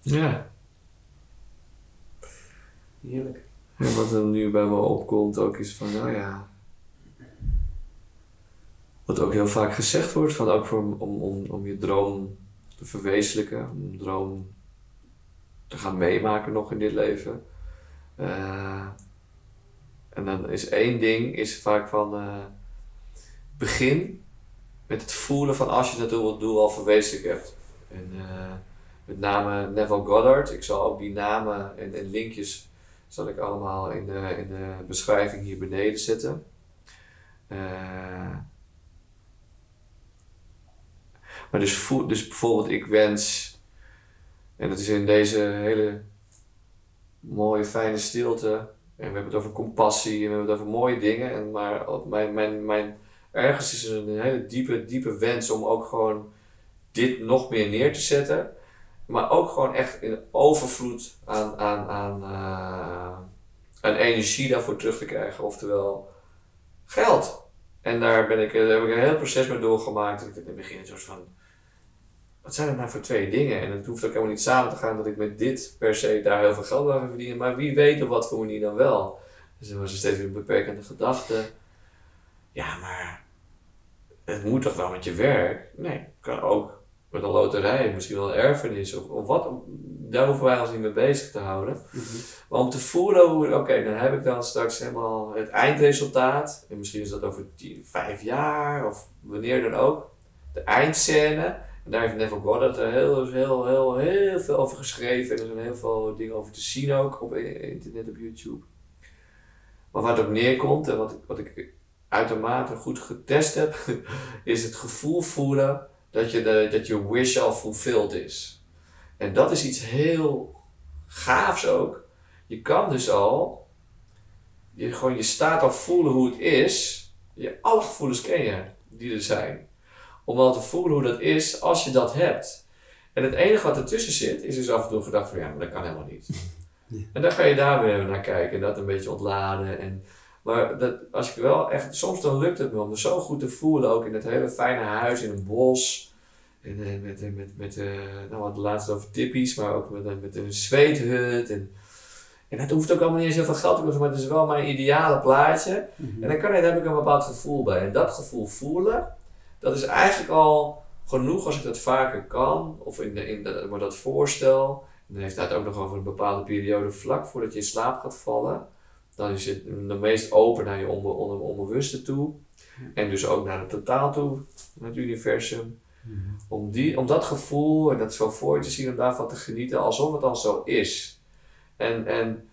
Ja. Heerlijk. En wat er nu bij me opkomt ook is van, nou ja. Wat ook heel vaak gezegd wordt, van ook voor, om, om, om je droom te verwezenlijken, om droom te gaan meemaken nog in dit leven. Eh, en dan is één ding, is vaak van, eh, begin met het voelen van als je dat doel, doel al verwezenlijk hebt. En eh, met name Neville Goddard, ik zal ook die namen en, en linkjes zal ik allemaal in de, in de beschrijving hier beneden zetten. Maar dus, dus bijvoorbeeld, ik wens, en dat is in deze hele mooie, fijne stilte, en we hebben het over compassie, en we hebben het over mooie dingen, en maar mijn, mijn, mijn, ergens is er een hele diepe, diepe wens om ook gewoon dit nog meer neer te zetten. Maar ook gewoon echt in overvloed aan, aan, aan, eh, aan energie daarvoor terug te krijgen. Oftewel, geld. En daar, ben ik, heb ik een heel proces mee doorgemaakt. Ik in het begin een soort van, wat zijn het nou voor twee dingen? En het hoeft ook helemaal niet samen te gaan dat ik met dit per se daar heel veel geld aan ga verdienen. Maar wie weet op wat voor manier dan wel. Dus er was er steeds weer een beperkende gedachte. Ja, maar het moet toch wel met je werk? Nee, kan ook met een loterij, misschien wel een erfenis of, of wat. Daar hoeven wij ons niet mee bezig te houden. Maar om te voelen hoe, oké, dan heb ik dan straks helemaal het eindresultaat. En misschien is dat over tien, vijf jaar of wanneer dan ook. De eindscène. Daar heeft Neville Goddard er heel, heel, heel, heel veel over geschreven. En er zijn heel veel dingen over te zien ook op internet, op YouTube. Maar wat ook neerkomt en wat, wat ik uitermate goed getest heb, (laughs) is het gevoel voelen dat je, de, dat je wish al fulfilled is. En dat is iets heel gaafs ook. Je kan dus al, je, gewoon je staat al voelen hoe het is. Je, alle gevoelens ken je die er zijn. Om al te voelen hoe dat is als je dat hebt. En het enige wat ertussen zit, is dus af en toe gedacht van ja, maar dat kan helemaal niet. (laughs) En dan ga je daar weer naar kijken en dat een beetje ontladen. En, maar dat, als ik wel echt, soms dan lukt het me om me zo goed te voelen, ook in het hele fijne huis in een bos. En uh, met, met, met, met uh, nou wat laatst over tippies, maar ook met, met een zweethut. En, en het hoeft ook allemaal niet eens heel veel geld te kosten, maar het is wel mijn ideale plaatje. Mhm. En dan kan, daar heb ik een bepaald gevoel bij. En dat gevoel voelen, dat is eigenlijk al genoeg als ik dat vaker kan, of in, de, in de, maar dat voorstel. En dan heeft hij het ook nog over een bepaalde periode vlak voordat je in slaap gaat vallen. Dan is het de meest open naar je onbe, on, onbewuste toe. En dus ook naar het totaal toe, naar het universum. Om, die, om dat gevoel en dat zo voor je te zien, om daarvan te genieten alsof het al zo is. En, en,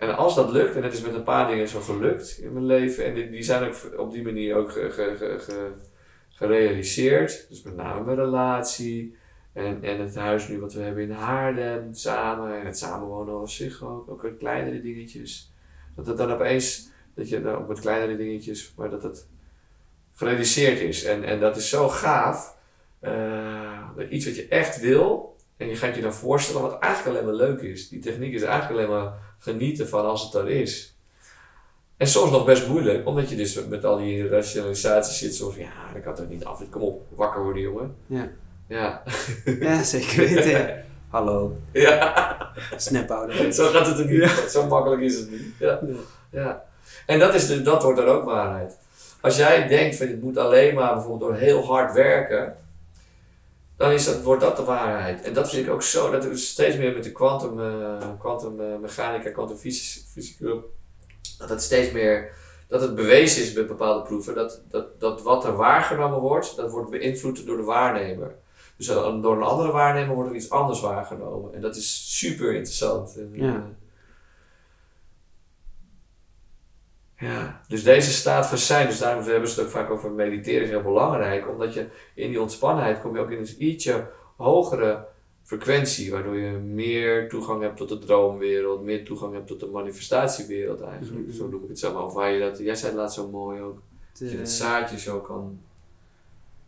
en als dat lukt, en het is met een paar dingen zo gelukt in mijn leven, en die, die zijn ook op die manier ook ge, ge, ge, ge, gerealiseerd. Dus met name mijn relatie, en, en het huis nu wat we hebben in Haarlem samen. En het samenwonen als zich ook. Ook kleinere dingetjes. Dat het dan opeens, dat je ook met kleinere dingetjes, maar dat het gerealiseerd is. En, en dat is zo gaaf. Uh, iets wat je echt wil. En je gaat je dan voorstellen wat eigenlijk alleen maar leuk is. Die techniek is eigenlijk alleen maar genieten van als het er is. En soms nog best moeilijk, omdat je dus met al die rationalisaties zit. Zoals ja, dat kan toch niet af. Kom op, wakker worden jongen. Ja. Ja. ja, zeker weten. (laughs) Hallo. Ja. Snaphouden. Zo gaat het er niet. Ja. Zo makkelijk is het niet. Ja. ja. ja. En dat, is de, dat wordt dan ook waarheid. Als jij denkt van het moet alleen maar bijvoorbeeld door heel hard werken, dan is dat, wordt dat de waarheid. En dat vind ik ook zo, dat is steeds meer met de kwantummechanica, uh, kwantumfysica, dat het steeds meer, dat het bewezen is bij bepaalde proeven, dat, dat, dat wat er waargenomen wordt, dat wordt beïnvloed door de waarnemer. Dus door een andere waarnemer wordt er iets anders waargenomen. En dat is super interessant. En, ja. Ja, dus deze staat van zijn, dus daarom hebben ze het ook vaak over mediteren, is heel belangrijk. Omdat je in die ontspannenheid kom je ook in een ietsje hogere frequentie, waardoor je meer toegang hebt tot de droomwereld, meer toegang hebt tot de manifestatiewereld eigenlijk. Mm-hmm. Zo noem ik het zo maar. Of waar je dat, jij zei het laatst zo mooi ook, de, dat je het zaadje zo kan...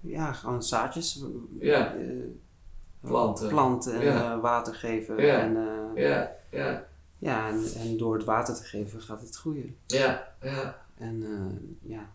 Ja, gewoon zaadjes. Ja. Uh, planten. Planten en ja. uh, water geven. Ja. En, uh, ja, ja. Ja, en, en door het water te geven gaat het groeien. Ja, ja. En ja.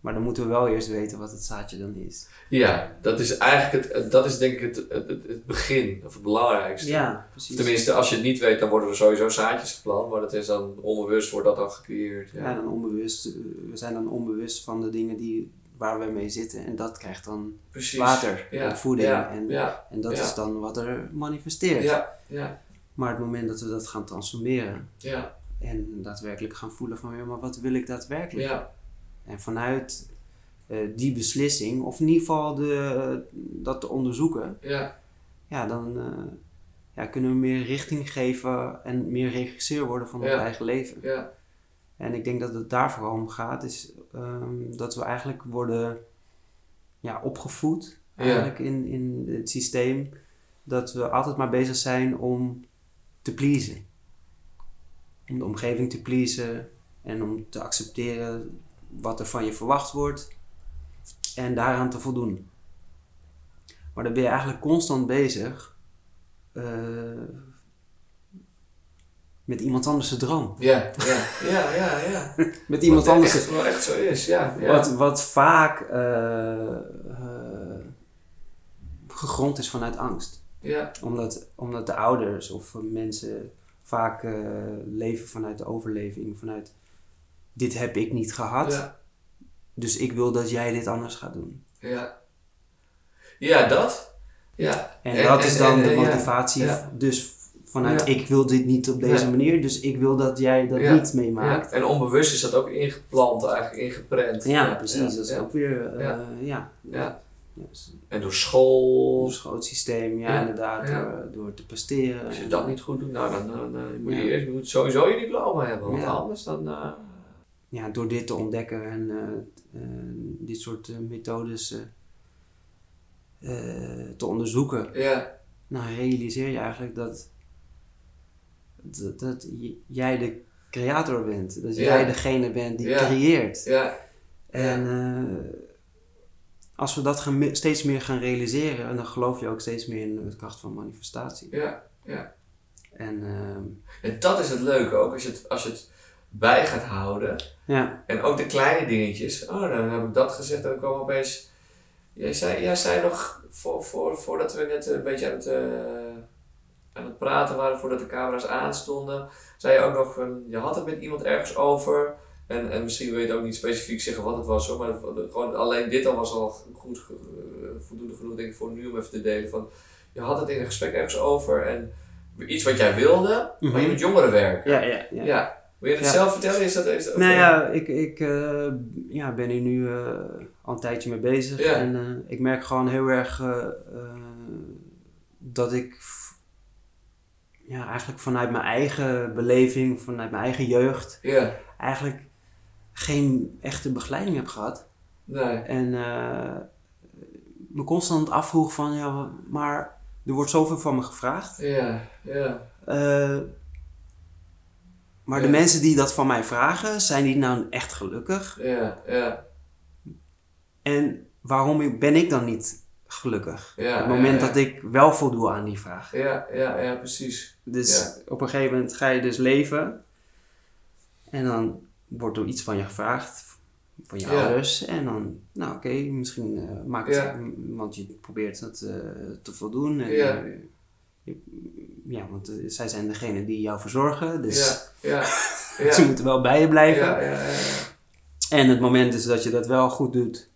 Maar dan moeten we wel eerst weten wat het zaadje dan is. Ja, dat is eigenlijk het, dat is denk ik het, het, het begin, of het belangrijkste. Ja, precies. Tenminste, als je het niet weet, dan worden er sowieso zaadjes geplant, maar dat is dan onbewust, wordt dat dan gecreëerd. Ja, ja dan onbewust. We zijn dan onbewust van de dingen die, waar we mee zitten en dat krijgt dan Precies. water ja. en voeding. Ja. En, ja. en dat is dan wat er manifesteert. Ja, ja. Maar het moment dat we dat gaan transformeren ja. en daadwerkelijk gaan voelen van ja, maar wat wil ik daadwerkelijk? Ja. En vanuit uh, die beslissing, of in ieder geval de, uh, dat te onderzoeken, ja, ja dan uh, ja, kunnen we meer richting geven en meer regisseur worden van ons eigen leven. ja, En ik denk dat het daar vooral om gaat, is um, dat we eigenlijk worden ja, opgevoed eigenlijk in, in het systeem. Dat we altijd maar bezig zijn om te pleasen. Om de omgeving te pleasen en om te accepteren wat er van je verwacht wordt en daaraan te voldoen. Maar dan ben je eigenlijk constant bezig uh, met iemand anders de droom. Ja, ja, ja, ja. ja. (laughs) Met iemand Wat anders. echt, wel echt zo is, ja. ja. Wat, wat vaak eh, eh, gegrond is vanuit angst. Ja, Omdat, omdat de ouders of mensen vaak eh, leven vanuit de overleving. Vanuit dit heb ik niet gehad. ja, Dus ik wil dat jij dit anders gaat doen. ja. Ja, dat. Ja. En, dat is dan en, de eh, motivatie. ja. Dus vanuit Ja. ik wil dit niet op deze Ja. manier. Dus ik wil dat jij dat niet meemaakt. En onbewust is dat ook ingeplant, eigenlijk ingeprent. Ja, precies. dat is ja. ook weer... eh, Ja. En door school, ons schoolsysteem, ja, Ja. inderdaad. Ja. Door, door te presteren. als je dat niet goed doet, nou dan, dan, dan moet je, Ja. eerst, je moet sowieso je diploma hebben. Want anders dan... eh, ja, door dit te ontdekken en eh, eh, dit soort methodes te onderzoeken, ja, nou realiseer je eigenlijk dat, dat, dat jij de creator bent. Dat jij degene bent die creëert. ja, En als we dat gaan, steeds meer gaan realiseren, dan geloof je ook steeds meer in de kracht van manifestatie. ja, ja. En ehm, En dat is het leuke ook, als je het, als je het bij gaat houden. ja, En ook de kleine dingetjes. Oh, dan heb ik dat gezegd en dan kwam opeens... Jij zei, jij zei nog, voor, voor, voordat we net een beetje aan het, eh, aan het praten waren, voordat de camera's aanstonden, zei je ook nog van, je had het met iemand ergens over. En, en misschien wil je het ook niet specifiek zeggen wat het was hoor, maar gewoon alleen dit al was al goed, eh, voldoende genoeg denk ik voor nu om even te delen. Van, je had het in een gesprek ergens over en iets wat jij wilde, maar je Mhm. moet jongeren werken. ja, ja. Ja. ja. Wil je het Ja. zelf vertellen? Is dat, is dat Nou ja, ik, ik eh, ja, ben hier nu eh, al een tijdje mee bezig. Ja. En eh, ik merk gewoon heel erg eh, eh, dat ik ja, eigenlijk vanuit mijn eigen beleving, vanuit mijn eigen jeugd, Ja, eigenlijk geen echte begeleiding heb gehad. nee. En eh, me constant afvroeg van, ja, maar er wordt zoveel van me gevraagd. Ja, ja. Eh, maar de mensen die dat van mij vragen, zijn die nou echt gelukkig? Ja, ja, En waarom ben ik dan niet gelukkig? ja. Op het moment ja, dat ik wel voldoe aan die vraag. Ja, ja, ja, precies. Dus op een gegeven moment ga je dus leven. En dan wordt er iets van je gevraagd. Van je Ja. ouders. En dan, nou oké, misschien eh, maakt Ja. m- Want je probeert dat eh, te voldoen. En, Ja. eh, je- ja, want zij zijn degene die jou verzorgen. Dus Ja, ja, (laughs) ja. ze moeten wel bij je blijven. Ja, ja, ja, ja. En het moment is dat je dat wel goed doet.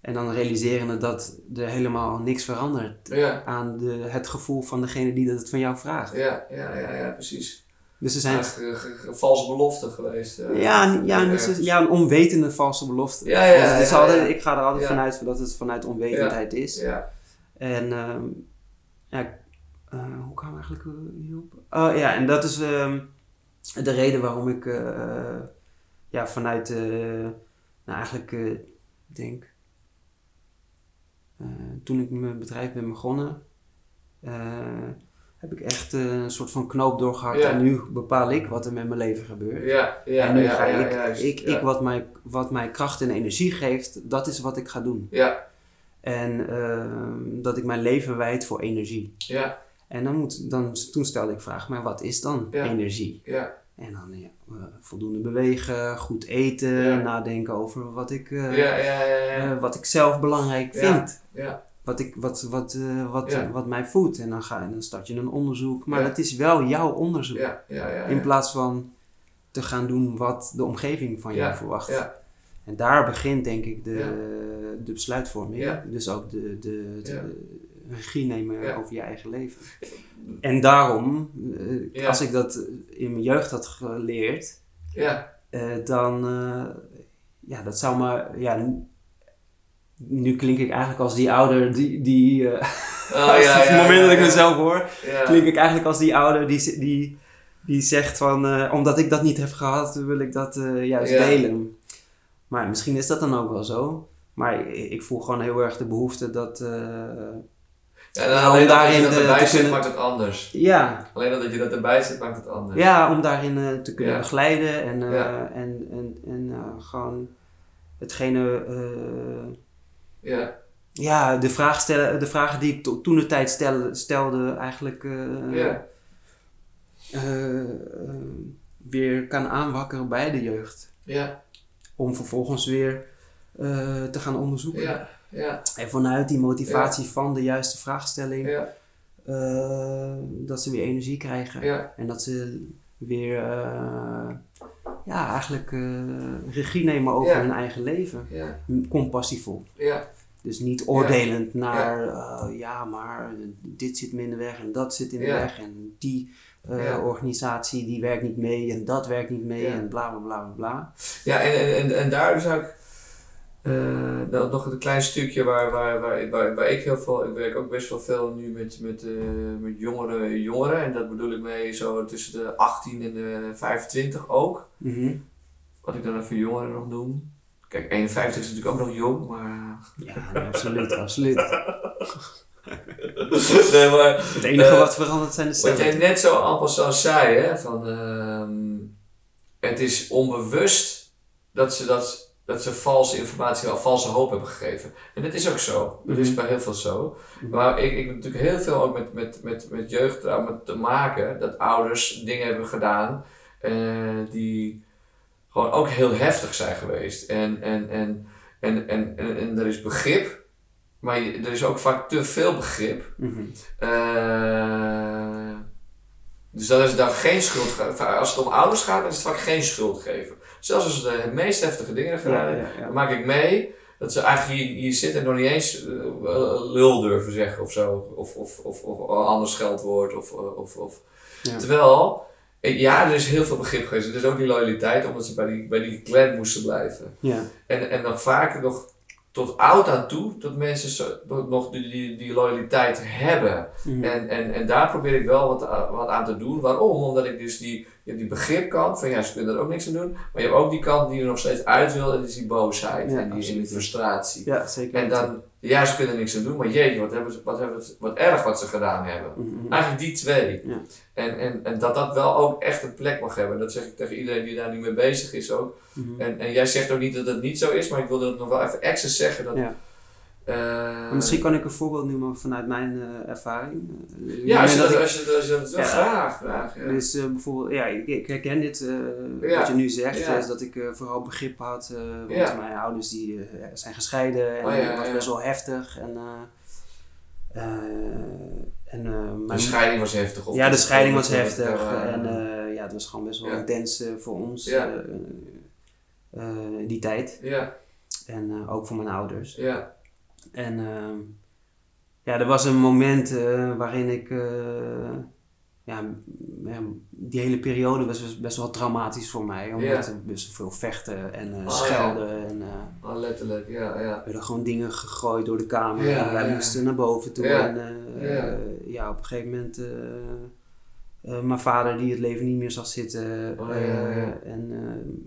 En dan realiseren dat er helemaal niks verandert Ja, aan de, het gevoel van degene die dat het van jou vraagt. ja, ja, ja, ja, precies. Dus er zijn... Ge- valse beloften geweest. eh. Ja, een- ja, Ja. dus ja, een onwetende valse belofte. Ja, ja, is ja, altijd. Ik ga er altijd vanuit dat het vanuit onwetendheid is. Ja, En ehm, ja, eh, hoe kwamen we eigenlijk eh, hierop? Oh ja, en dat is ehm, de reden waarom ik eh, ja, vanuit, eh, nou eigenlijk, eh, denk, eh, toen ik mijn bedrijf ben begonnen, eh, heb ik echt eh, een soort van knoop doorgehakt. Ja. En nu bepaal ik wat er met mijn leven gebeurt. ja, ja, en nu ja, ga ja, ik, juist, ik, wat, mij, wat mij kracht en energie geeft, dat is wat ik ga doen. Ja, En ehm, dat ik mijn leven wijd voor energie. ja, En dan moet, dan, toen stelde ik vraag, maar wat is dan energie? ja, En dan ja, eh, voldoende bewegen, goed eten, nadenken over wat ik, eh, wat ik zelf belangrijk vind. Ja, Wat, ik, wat, wat, eh, wat, Ja. wat mij voedt. En dan, ga, en dan start je een onderzoek. Maar Ja. dat is wel jouw onderzoek. ja. In plaats van te gaan doen wat de omgeving van jou Ja. verwacht. Ja, En daar begint denk ik de, de besluitvorming. Dus ook de, de, de regie nemen over je eigen leven. En daarom, eh, als ik dat in mijn jeugd had geleerd, ja, eh, dan, ja, dat zou maar, ja, nu, klink ik eigenlijk als die ouder die, die eh, Oh, (laughs) ja, het ja, moment ja, dat ik mezelf hoor, klink ik eigenlijk als die ouder die, die, die zegt van, eh, omdat ik dat niet heb gehad, wil ik dat eh, juist delen. Maar misschien is dat dan ook wel zo. Maar ik, ik voel gewoon heel erg de behoefte dat, Ja, en Ja, alleen dat daarin je dat erbij te zit, kunnen- maakt het anders. ja, Alleen dat je dat erbij zit, maakt het anders. ja, om daarin te kunnen begeleiden en, en, en, en gewoon hetgene, Ja, ja, de, vraag stellen, de vragen die ik to- toen de tijd stelde, stelde eigenlijk eh, ja, eh, eh, weer kan aanwakkeren bij de jeugd. Ja, Om vervolgens weer te gaan onderzoeken. ja, ja, En vanuit die motivatie van de juiste vraagstelling, ja, dat ze weer energie krijgen. ja, En dat ze weer, ja, eigenlijk regie nemen over hun eigen leven. ja, Compassievol. ja, Dus niet oordelend naar, ja. ja, maar dit zit me in de weg en dat zit in de Ja. weg. En die eh, organisatie die werkt niet mee en dat werkt niet mee en bla bla bla bla. Ja, en, en, en, daar zou ik eh, dan nog een klein stukje waar, waar, waar, waar, waar ik heel veel, ik werk ook best wel veel nu met, met, eh, met jongere jongeren. En dat bedoel ik mee zo tussen de 18 en de 25 ook. Mhm. Wat ik dan even jongeren nog noem. Kijk, 51 is natuurlijk ook nog jong, maar... Ja, absoluut, absoluut. (laughs) nee, maar... Het enige Eh, wat verandert zijn de Wat jij stemmen. net zo zo zei, hè, van ehm, het is onbewust dat ze, dat, dat ze valse informatie of valse hoop hebben gegeven. En dat is ook zo. Dat is Mhm. bij heel veel zo. Mhm. Maar ik, ik heb natuurlijk heel veel ook met, met, met, met jeugdtrauma te maken, dat ouders dingen hebben gedaan eh, die gewoon ook heel heftig zijn geweest. En, en, en, en, en, en, en er is begrip, maar er is ook vaak te veel begrip. Mhm. Eh, dus dan is dan geen schuld. Als het om ouders gaat, dan is het vaak geen schuld geven. Zelfs als ze de meest heftige dingen gedaan hebben, ja, ja. dan maak ik mee dat ze eigenlijk hier, hier zitten en nog niet eens eh, lul durven zeggen of zo. Of, of, of, of een ander scheldwoord. Of, of, of. Ja. Terwijl, eh, ja, er is heel veel begrip geweest. Er is ook die loyaliteit, omdat ze bij die, bij die clan moesten blijven. Ja. En, en nog vaker nog tot oud aan toe, dat mensen zo, nog die, die, die loyaliteit hebben. Mhm. En, en, en daar probeer ik wel wat, wat aan te doen. Waarom? Omdat ik dus die, je hebt die begripkant van ja, ze kunnen er ook niks aan doen. Maar je hebt ook die kant die er nog steeds uit wil, en dat is die boosheid Ja, en die, die frustratie. ja, zeker. En dan, ja, ze kunnen niks aan doen, maar jeetje, wat, hebben ze, wat, hebben ze, wat erg wat ze gedaan hebben. Mhm. Eigenlijk die twee. Ja. En, en, en dat dat wel ook echt een plek mag hebben. Dat zeg ik tegen iedereen die daar nu mee bezig is ook. Mhm. En, en jij zegt ook niet dat het niet zo is, maar ik wilde het nog wel even extra zeggen. Dat, Ja. Eh, Misschien kan ik een voorbeeld noemen vanuit mijn eh, ervaring. Eh, ja, als je dat ik- als je, dat- als je dat wil, Ja. graag, graag. Ja. Dus bijvoorbeeld, ja, ik, ik herken dit, Ja. wat je nu zegt, is dat ik vooral begrip had. want Ja. mijn ouders die, zijn gescheiden en Oh, was best wel heftig. En, en, eh, De mijn, scheiding was heftig. Of ja, de scheiding was heftig. en ja, het was gewoon best wel intens voor ons die tijd. ja, En ook voor mijn ouders. ja, En ehm, ja, er was een moment eh, waarin ik, eh, ja, die hele periode was best- wel traumatisch voor mij. Omdat er best veel vechten en eh, ja. schelden en oh, letterlijk, ja, ja. er werden gewoon dingen gegooid door de kamer en wij moesten naar boven toe. En ja. op een gegeven moment mijn vader die het leven niet meer zag zitten Oh, ja, en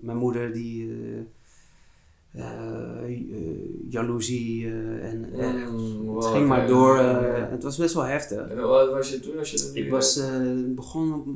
mijn moeder die... eh, eh, jaloezie eh, en Mm, het wow, ging maar door. het was best wel heftig. En wat was je toen als je. Ik was begonnen, op,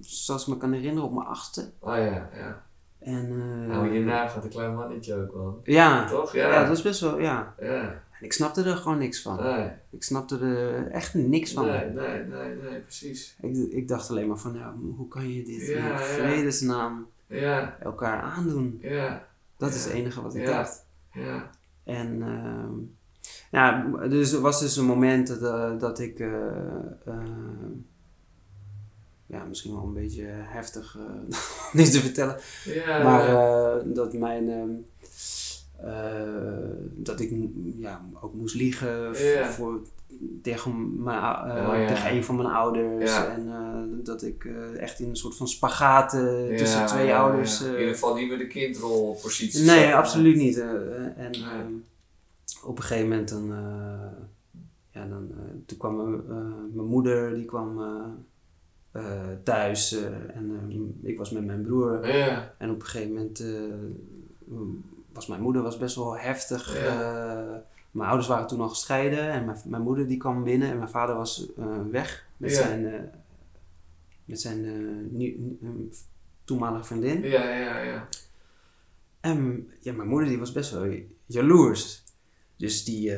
zoals ik me kan herinneren, op mijn achtste. Oh ja, ja. En, eh, Nou, hierna gaat een klein mannetje ook wel. ja, Toch? ja. Ja. dat was best wel, ja. Ja. En ik snapte er gewoon niks van. Nee, Ik snapte er echt niks van. nee, nee, nee, nee, precies. Ik, ik dacht alleen maar van, ja, hoe kan je dit Ja, in vredesnaam Ja, elkaar aandoen? ja, Dat is het enige wat ik dacht. ja. En ehm, ja, dus er was dus een moment dat, eh, dat ik, eh, eh, ja, misschien wel een beetje heftig (laughs) om dit te vertellen, maar dat mijn, ehm, eh, dat ik ja, ook moest liegen voor, tegen, mijn, eh, Oh, ja. tegen een van mijn ouders Ja. en eh, dat ik eh, echt in een soort van spagaat Ja, tussen twee ouders... ja. In ieder geval niet meer de kindrolpositie. Nee, zat. absoluut niet. eh, en ehm, op een gegeven moment dan, ja, dan, toen kwam mijn, mijn moeder die kwam thuis en ik was met mijn broer. En op een gegeven moment was mijn moeder was best wel heftig. Mijn ouders waren toen al gescheiden en mijn, mijn moeder die kwam binnen en mijn vader was eh, weg met Ja. zijn, eh, met zijn eh, nieuw- toenmalige vriendin. ja, ja, ja. En ja, mijn moeder die was best wel jaloers. Dus die,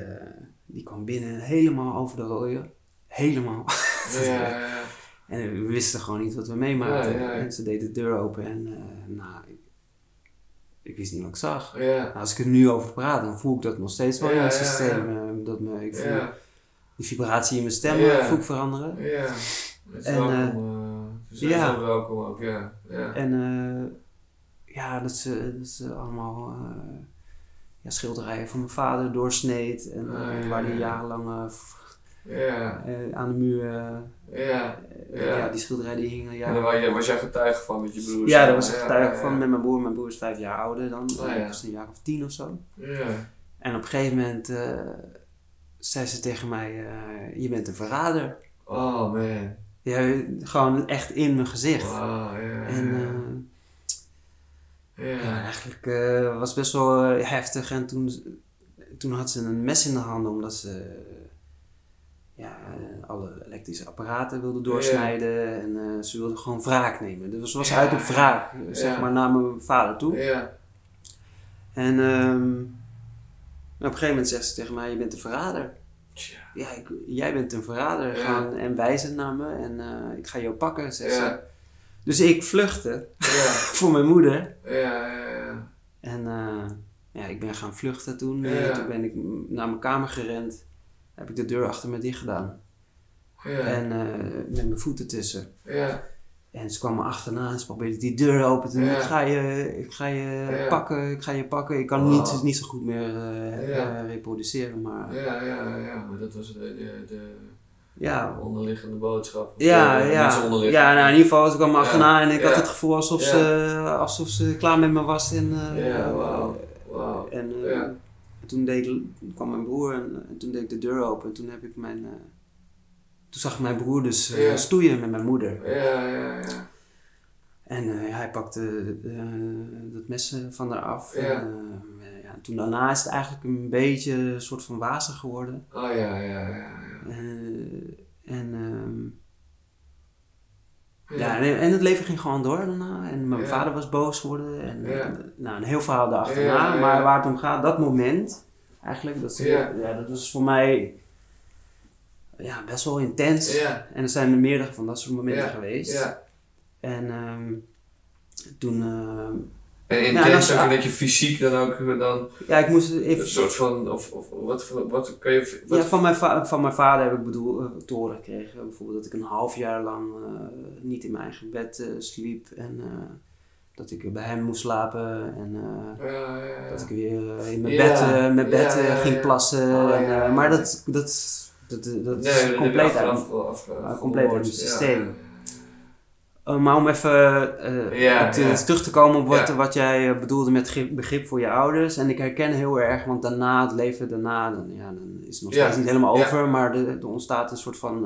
die kwam binnen helemaal over de rooien. Helemaal. Ja, ja, ja. (laughs) En we wisten gewoon niet wat we meemaakten. Ja, ja, ja. En ze deed de deur open en uh, nou, ik, wist niet wat ik zag. Nou, als ik er nu over praat, dan voel ik dat nog steeds wel Ja, in het systeem. Uh, dat me, ik voel die vibratie in mijn stem uh, voel ik veranderen. Ja. Het is En, welkom. eh, ja. welkom ook, ja. Ja. En uh, ja, dat ze, dat ze allemaal uh, ja, schilderijen van mijn vader doorsneed. En Ah, uh, waar die ja. jarenlang Ja. uh, aan de muur, Ja. ja. Ja. die schilderijen die hingen. Ja, En daar was, jij- getuige van met je broers? ja daar was ik getuige van met mijn broer. Mijn broer is vijf jaar ouder dan. Ah, ja. Was een jaar of tien of zo. Ja. En op een gegeven moment uh, zei ze tegen mij, uh, je bent een verrader. Oh man. Ja, gewoon echt in mijn gezicht. Wow, ja. En uh, ja. ja, eigenlijk was het best wel heftig. En toen, toen had ze een mes in de handen omdat ze ja, alle elektrische apparaten wilde doorsnijden. En uh, ze wilde gewoon wraak nemen. Dus ze was Ja. uit op wraak, zeg Ja. maar, naar mijn vader toe. Ja. En um, op een gegeven moment zegt ze tegen mij, je bent een verrader. Ja, ik, jij bent een verrader. Gaan en wijzen naar me en uh, ik ga jou pakken, zegt ze. Dus ik vluchtte (laughs) voor mijn moeder. Ja, ja, ja. En uh, ja, ik ben gaan vluchten toen. Toen ben ik naar mijn kamer gerend. Heb ik de deur achter me dicht gedaan. Ja. En uh, met mijn voeten tussen. Ja. En ze kwam me achterna en ze probeerde die deur open te doen. Ja. Ik ga je, ik ga je pakken, ik ga je pakken. Ik kan Wow. niet, niet zo goed meer uh, Ja. uh, reproduceren, maar Ja, ja, ja, maar dat was de, de, de ja. onderliggende boodschap. Ja, de- ja. ja, nou in ieder geval, ze kwam me achterna en ik had het gevoel alsof, ze, alsof ze klaar met me was. En, uh, Ja, wauw. Wauw. En uh. Toen deed, kwam mijn broer en, en toen deed ik de deur open en toen heb ik mijn. Uh, toen zag ik mijn broer dus Ja. stoeien met mijn moeder. Ja, ja, ja. En uh, hij pakte uh, dat mes van haar af. Ja. En, uh, ja, toen daarna is het eigenlijk een beetje een soort van wazig geworden. Oh ja, ja, ja. ja. En, um, Ja. en, het leven ging gewoon door daarna. En mijn vader was boos geworden. En nou, een heel verhaal daarachterna. Maar waar het om gaat, dat moment eigenlijk, dat, Ja. dat was voor mij ja, best wel intens. Ja, En er zijn er meerdere van dat soort momenten Ja. geweest. ja. En ehm, toen, ehm, En intens dat- ook dat je fysiek dan ook dan ja, ik moest een even. soort van, of, of wat, voor- wat kun je, wat, Ja, van mijn, va- van mijn vader heb ik bedoel, uh, te horen gekregen. Bijvoorbeeld dat ik een half jaar lang uh, niet in mijn eigen bed uh, sliep. En uh, dat ik bij hem moest slapen. En ja, ja, ja. dat ik weer in mijn bed, mijn bed ging plassen. Oh, en. Maar dat, dat, dat, dat, Nee, is compleet uit, wel afge- uh, compleet uit systeem. Uh, maar om even uh, te- ja. terug te komen op wat, wat jij uh, bedoelde met grip- begrip voor je ouders. En ik herken heel erg, want daarna, het leven daarna, dan, ja, dan is het nog steeds niet helemaal over. Maar er, er ontstaat een soort van,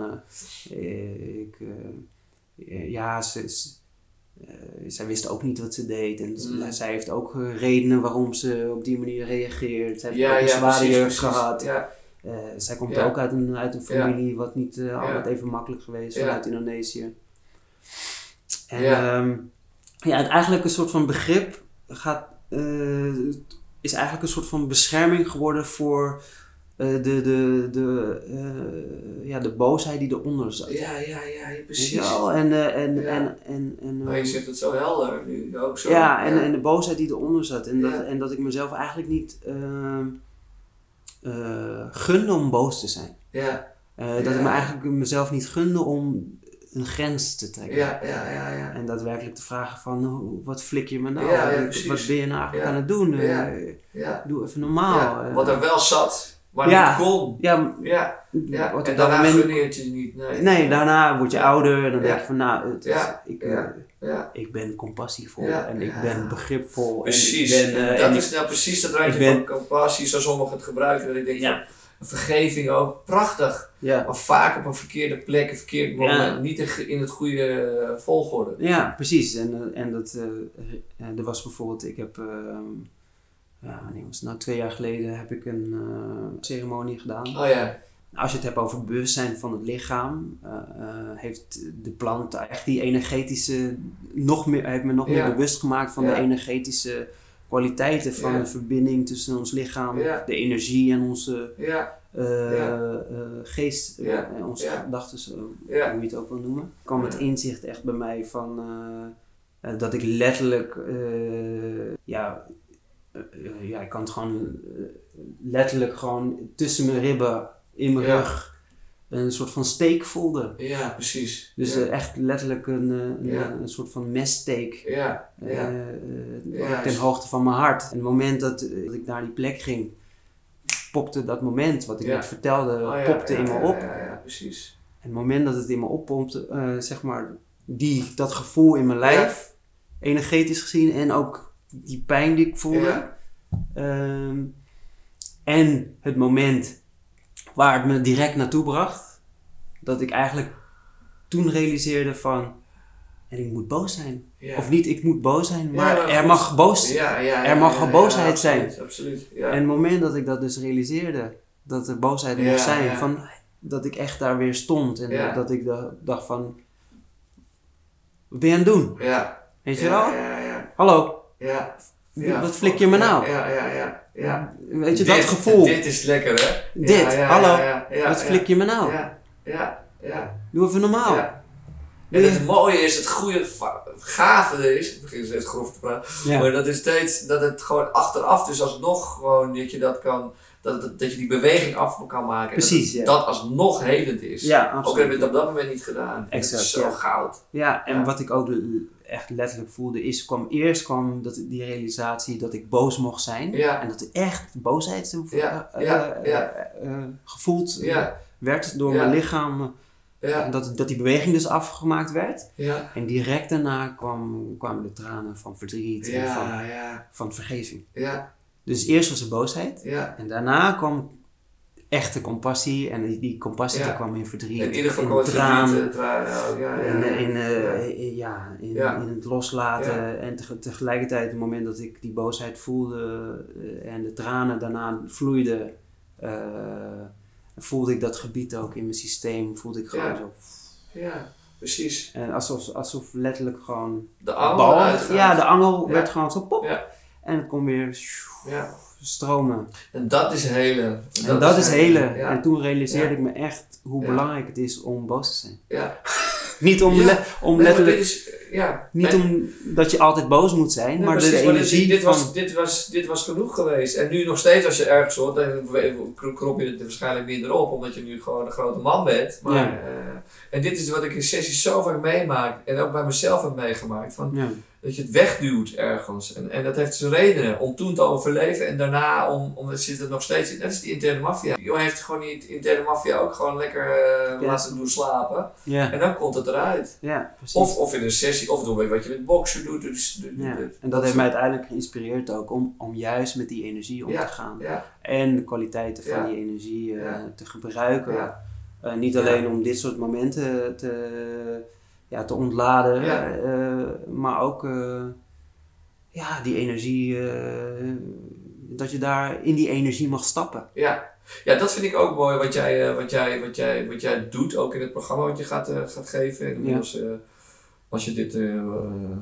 uh, ik, uh, ja, ze, ze, zij wist ook niet wat ze deed. En Mm. zij heeft ook redenen waarom ze op die manier reageert. Zij heeft ook een zware jeugd gehad. Zij komt ook uit een, uit een familie wat niet altijd even makkelijk geweest vanuit Indonesië. En Ja. ehm, ja, het eigenlijk een soort van begrip gaat, uh, is eigenlijk een soort van bescherming geworden voor uh, de, de, de, uh, ja, de boosheid die eronder zat. ja, ja, ja, precies. En, uh, en, Ja. en, en, en, Maar je um, zegt het zo helder nu ook zo. ja, en, en de boosheid die eronder zat. En, Ja. dat, en dat ik mezelf eigenlijk niet ehm gunde om boos te zijn. ja, Dat ik me eigenlijk mezelf niet gunde om een grens te trekken. ja, ja, ja, ja. En daadwerkelijk te vragen van, hoe- wat flik je me nou? Ja, ja, wat, ben je nou eigenlijk aan het doen? Ja. Eh, doe even normaal. ja. eh. Wat er wel zat, maar niet kon. ja, Ja, ja. wat en daarna moment... je niet. Nee, Nee, daarna word je ouder en dan denk je van, nou, het is- Ja. ik, Ja. eh, Ja, ik ben compassievol en ik ben begripvol. precies. En ik ben, dat en is nou precies dat randje ben- van compassie, zoals sommigen het gebruiken. Dat ik denk van, vergeving ook, prachtig. ja. Maar vaak op een verkeerde plek, een verkeerd moment. Ja. Niet in- het goede eh, volgorde. Ja, precies. En, eh, en dat, eh, er was bijvoorbeeld, ik heb, eh, ja, was nou, twee jaar geleden heb ik een ceremonie gedaan. Oh ja, Als je het hebt over bewustzijn van het lichaam, heeft de plant echt die energetische, nog meer, heeft me nog Ja. meer bewust gemaakt van de energetische kwaliteiten van de verbinding tussen ons lichaam, de energie en onze ja, Ja. eh, geest, eh, onze gedachten, hoe je het ook wil noemen, kwam het inzicht echt bij mij van eh, eh, dat ik letterlijk, eh, ja, ja, ik kan het gewoon letterlijk gewoon tussen mijn ribben, in mijn rug, een soort van steek voelde. Ja, precies. Dus ja. eh, echt letterlijk een, eh, een, Ja. een soort van messteek. ja, ja, eh, ten hoogte van mijn hart. En het moment dat, dat ik naar die plek ging, popte dat moment wat ik net vertelde, Oh, popte in me op. Ja, precies. En het moment dat het in me oppompte, zeg maar, die, dat gevoel in mijn lijf, energetisch gezien, en ook die pijn die ik voelde. Ehm, en het moment waar het me direct naartoe bracht, dat ik eigenlijk toen realiseerde van, en ik moet boos zijn. Ja. Of niet, ik moet boos zijn, Ja, maar er mag boos ja, Er mag boosheid zijn. Absoluut, ja. En het moment dat ik dat dus realiseerde, dat er boosheid mocht zijn, van, dat ik echt daar weer stond. En dat ik da- dacht van, wat ben je aan het doen? ja. Weet je wel? Ja, ja, Hallo, ja. Wie- Ja. wat flik je me nou? Ja, ja, ja. weet je, Dit- dat gevoel. Dit is lekker, hè? Dit, Ja, ja, hallo, wat flik je me nou? Ja, ja, ja. Doe even normaal. En het mooie is, het goede, gave is, ik begin steeds grof te praten, Ja. maar dat is steeds, dat het gewoon achteraf dus alsnog gewoon, dat je dat kan, dat, dat, dat je die beweging af kan maken. En Precies, dat, ja. dat alsnog helend is. Ja, Ook absoluut. heb je het op dat moment niet gedaan. Exact, dat is zo ja. goud. Ja, en wat ik ook echt letterlijk voelde is, kwam eerst kwam dat, die realisatie dat ik boos mocht zijn. Ja. En dat er echt boosheid Ja, eh, ja, eh, eh, gevoeld werd door mijn lichaam. En dat, dat die beweging dus afgemaakt werd. ja. En direct daarna kwam, kwamen de tranen van verdriet en van, van vergeving. ja, Dus eerst was er boosheid. En daarna kwam echte compassie. En die, die compassie Ja. die kwam in verdriet, In ieder geval in traan. eh, ja, ja, In, ja. in, eh, Ja. in- het loslaten. En teg- tegelijkertijd, het moment dat ik die boosheid voelde eh, en de tranen daarna vloeiden, voelde ik dat gebied ook in mijn systeem. Voelde ik gewoon Ja. zo. Ja, precies. En alsof, alsof letterlijk gewoon. De angel ja, de angel werd gewoon zo pop. En het kon weer Ja. Stromen. En dat is hele. en dat is hele. Ja. En toen realiseerde Ja. ik me echt hoe Ja. belangrijk het is om boos te zijn. ja. (laughs) Niet om, le- om Nee, letterlijk. dit is, ja. Niet om dat je altijd boos moet zijn, Nee, maar precies, de dit- energie dit, van... was, dit, was, dit was genoeg geweest. En nu nog steeds, als je ergens hoort, dan krop je het waarschijnlijk minder op, omdat je nu gewoon een grote man bent. Maar, eh, en dit is wat ik in sessies zo vaak meemaak, en ook bij mezelf heb meegemaakt, van, Ja. Dat je het wegduwt ergens. En, en dat heeft zijn redenen, om toen te overleven en daarna om, om het zit er nog steeds in. Dat is die interne maffia. Je heeft gewoon die interne maffia ook gewoon lekker eh, Ja. laten doen slapen. Ja. En dan komt het eruit. ja, precies. Of, of in een sessie, of door wat je met boksen doet. Dus, ja. En dat heeft mij uiteindelijk geïnspireerd ook om, om juist met die energie om te gaan. Ja, En de kwaliteiten van die energie eh, te gebruiken. Eh, niet alleen om dit soort momenten te, ja, te ontladen, Ja. eh, maar ook eh, ja, die energie, eh, dat je daar in die energie mag stappen. ja. Ja, dat vind ik ook mooi wat jij, wat jij, wat jij, wat jij doet, ook in het programma wat je gaat, gaat geven. En inmiddels, als je dit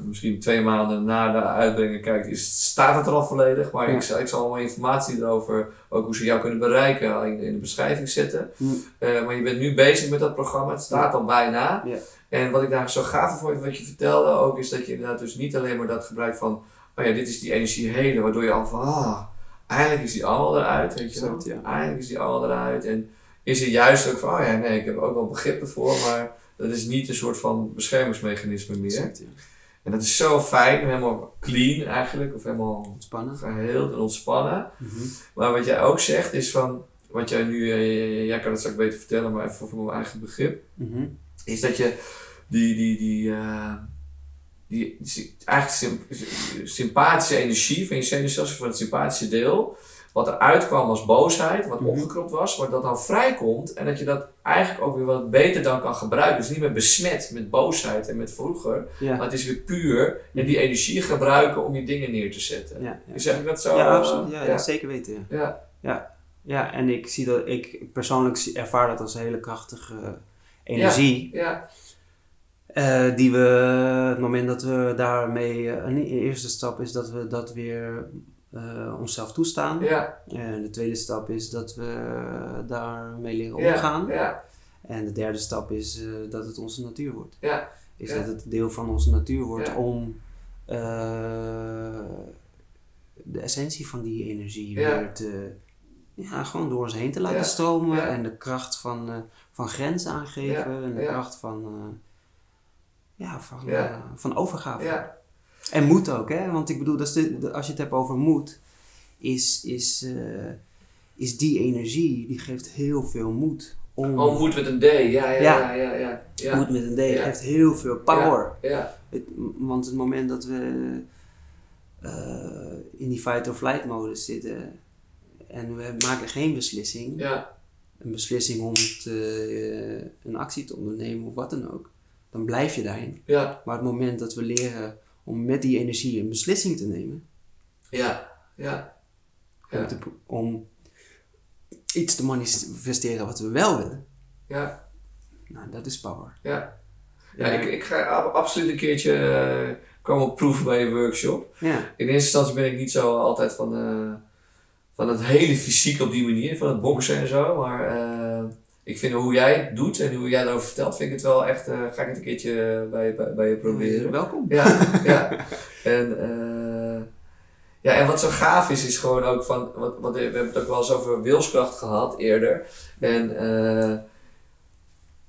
misschien twee maanden na de uitbrengen kijkt, is, staat het er al volledig. Maar Ja. ik, zal, ik zal allemaal informatie erover, ook hoe ze jou kunnen bereiken, in, in de beschrijving zetten. Hm. Maar je bent nu bezig met dat programma, het staat al bijna. Ja. En wat ik daar zo gaaf vond, wat je vertelde ook, is dat je inderdaad dus niet alleen maar dat gebruikt van, oh ja, dit is die energie hele, waardoor je al van, ah, eindelijk is die allemaal eruit, weet je wel. Ja. Eindelijk is die allemaal eruit. En is er juist ook van, oh ja, nee, ik heb ook wel begrip ervoor, maar dat is niet een soort van beschermingsmechanisme meer. Exact, ja. En dat is zo fijn, helemaal clean eigenlijk, of helemaal Ontspannen. geheeld en ontspannen. Mhm. Maar wat jij ook zegt is van, wat jij nu, eh, jij kan het straks beter vertellen, maar even voor mijn eigen begrip, Mhm. Is dat je die, die, die, eh, die, eigenlijk sym- sympathische energie van je zenuwstelsel, van het sympathische deel, wat eruit kwam als boosheid, wat Mhm. opgekropt was, maar dat dan vrijkomt en dat je dat eigenlijk ook weer wat beter dan kan gebruiken. Dus niet meer besmet met boosheid en met vroeger, Ja. maar het is weer puur en die energie gebruiken om je dingen neer te zetten. Ja, ja. Zeg ik dat zo? Ja, absoluut. Ja, ja, zeker weten. Ja. Ja. Ja, en ik zie dat, ik persoonlijk ervaar dat als een hele krachtige energie. Ja, eh, die we, het moment dat we daarmee, eh, een eerste stap is dat we dat weer eh, onszelf toestaan. Ja. En de tweede stap is dat we daarmee leren omgaan. Ja. En de derde stap is dat het onze natuur wordt. Ja. Is dat het deel van onze natuur wordt om de essentie van die energie weer te, ja, gewoon door ons heen te laten stromen. En de kracht van, van grenzen aangeven. Ja. En de Ja. kracht van, eh, ja, van, Ja. eh, van overgave. Ja. En moed ook, hè? Want ik bedoel, dat is de, de- als je het hebt over moed, is, is, eh, is die energie, die geeft heel veel moed. Om, Oh, moed met een D. Ja, ja, ja. Ja. ja, moed met een D geeft heel veel power. Ja. Het, want het moment dat we in die fight or flight modus zitten en we maken geen beslissing, Ja. Een beslissing om te, eh, een actie te ondernemen of wat dan ook, dan blijf je daarin. Ja. Maar het moment dat we leren om met die energie een beslissing te nemen, Ja. Ja. om, Ja. te om iets te manifesteren wat we wel willen, Ja. nou, dat is power. Ja. Ja, ik, ik ga absoluut een keertje eh, komen proeven bij je workshop. Ja, In eerste instantie ben ik niet zo altijd van, eh, van het hele fysiek op die manier, van het boksen en zo. Maar eh, ik vind hoe jij het doet en hoe jij daarover vertelt, vind ik het wel echt, eh, ga ik het een keertje bij, bij, bij je proberen. welkom. Ja, (laughs) ja. En, eh, ja, en wat zo gaaf is, is gewoon ook van, wat, wat, we hebben het ook wel eens over wilskracht gehad eerder. En eh,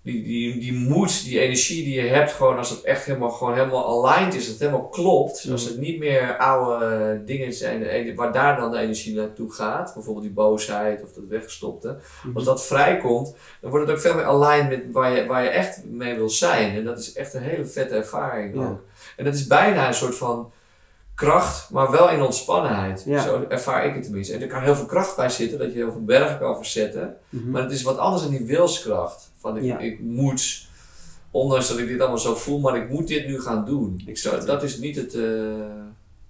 die, die, die moed, die energie die je hebt, gewoon als het echt helemaal, gewoon helemaal aligned is, als het helemaal klopt. Als het niet meer oude dingen zijn waar daar dan de energie naartoe gaat, bijvoorbeeld die boosheid of dat weggestopte. Als dat vrijkomt, dan wordt het ook veel meer aligned met waar je, waar je echt mee wil zijn. En dat is echt een hele vette ervaring Ja. ook. En dat is bijna een soort van kracht, maar wel in ontspannenheid. Ja. Zo ervaar ik het tenminste. En er kan heel veel kracht bij zitten, dat je heel veel bergen kan verzetten. Mhm. Maar het is wat anders dan die wilskracht. Van ik, Ja. ik moet, ondanks dat ik dit allemaal zo voel, maar ik moet dit nu gaan doen. Ik zou, dat is niet het, eh,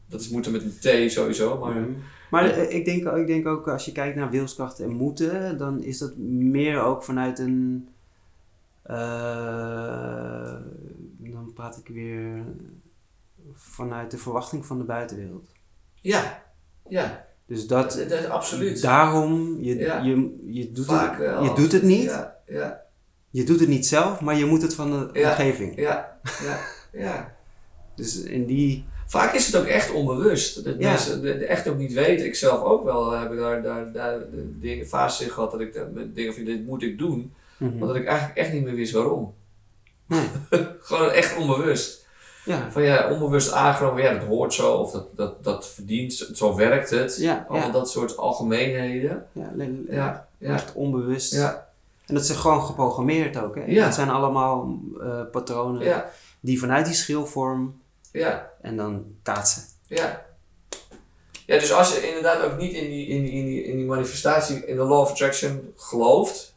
dat is moeten met een T sowieso, maar Mhm. Maar ik, denk, ik denk ook als je kijkt naar wilskracht en moeten, dan is dat meer ook vanuit een. eh, dan praat ik weer vanuit de verwachting van de buitenwereld. ja, ja, Dus dat, absoluut. daarom, je, Ja. je, je, doet Vaak het, wel. je doet het niet. Ja, ja, Je doet het niet zelf, maar je moet het van de omgeving. ja, ja, ja. Dus in die. Vaak is het ook echt onbewust. Dat mensen echt ook niet weten. Ik zelf ook wel heb daar, daar, daar de dingen, fases in gehad dat ik dingen van dit moet ik doen. Mhm. Maar dat ik eigenlijk echt niet meer wist waarom. (laughs) Gewoon echt onbewust. Ja, Van ja, onbewust aangenomen, ja dat hoort zo of dat, dat, dat verdient, zo- werkt het. Ja, Allemaal ja. dat soort algemeenheden. ja, le- le- Ja, ja, echt onbewust. ja, En dat is gewoon geprogrammeerd ook. Hè? Ja. Dat zijn allemaal eh, patronen die vanuit die schilvorm ja, en dan kaatsen. ja. Ja, dus als je inderdaad ook niet in die, in die, in die, in die manifestatie, in de law of attraction gelooft,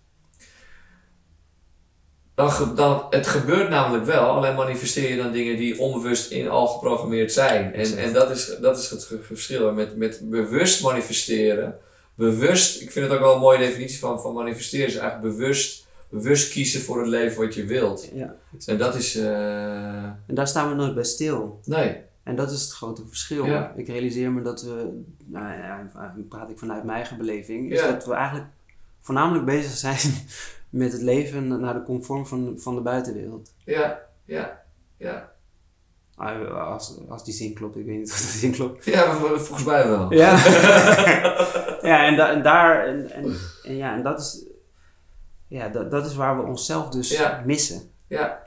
dan, dan, het gebeurt namelijk wel, alleen manifesteer je dan dingen die onbewust in al geprogrammeerd zijn. En, en dat, is, dat is het verschil met, met bewust manifesteren. Bewust, ik vind het ook wel een mooie definitie van, van manifesteren, is eigenlijk bewust, bewust kiezen voor het leven wat je wilt. Ja. En dat is, eh, En daar staan we nooit bij stil. nee, En dat is het grote verschil. Ja. Ik realiseer me dat we, nou ja, praat ik vanuit mijn eigen beleving, is Ja. dat we eigenlijk voornamelijk bezig zijn met het leven naar de conform van, van de buitenwereld. ja, ja, ja. Ah, Als, als die zin klopt, ik weet niet of die zin klopt. Ja, vol- volgens mij wel. Ja, (laughs) ja en, da- en daar, en, en, en ja, en dat is, ja, dat, dat is waar we onszelf dus Ja. missen. Ja.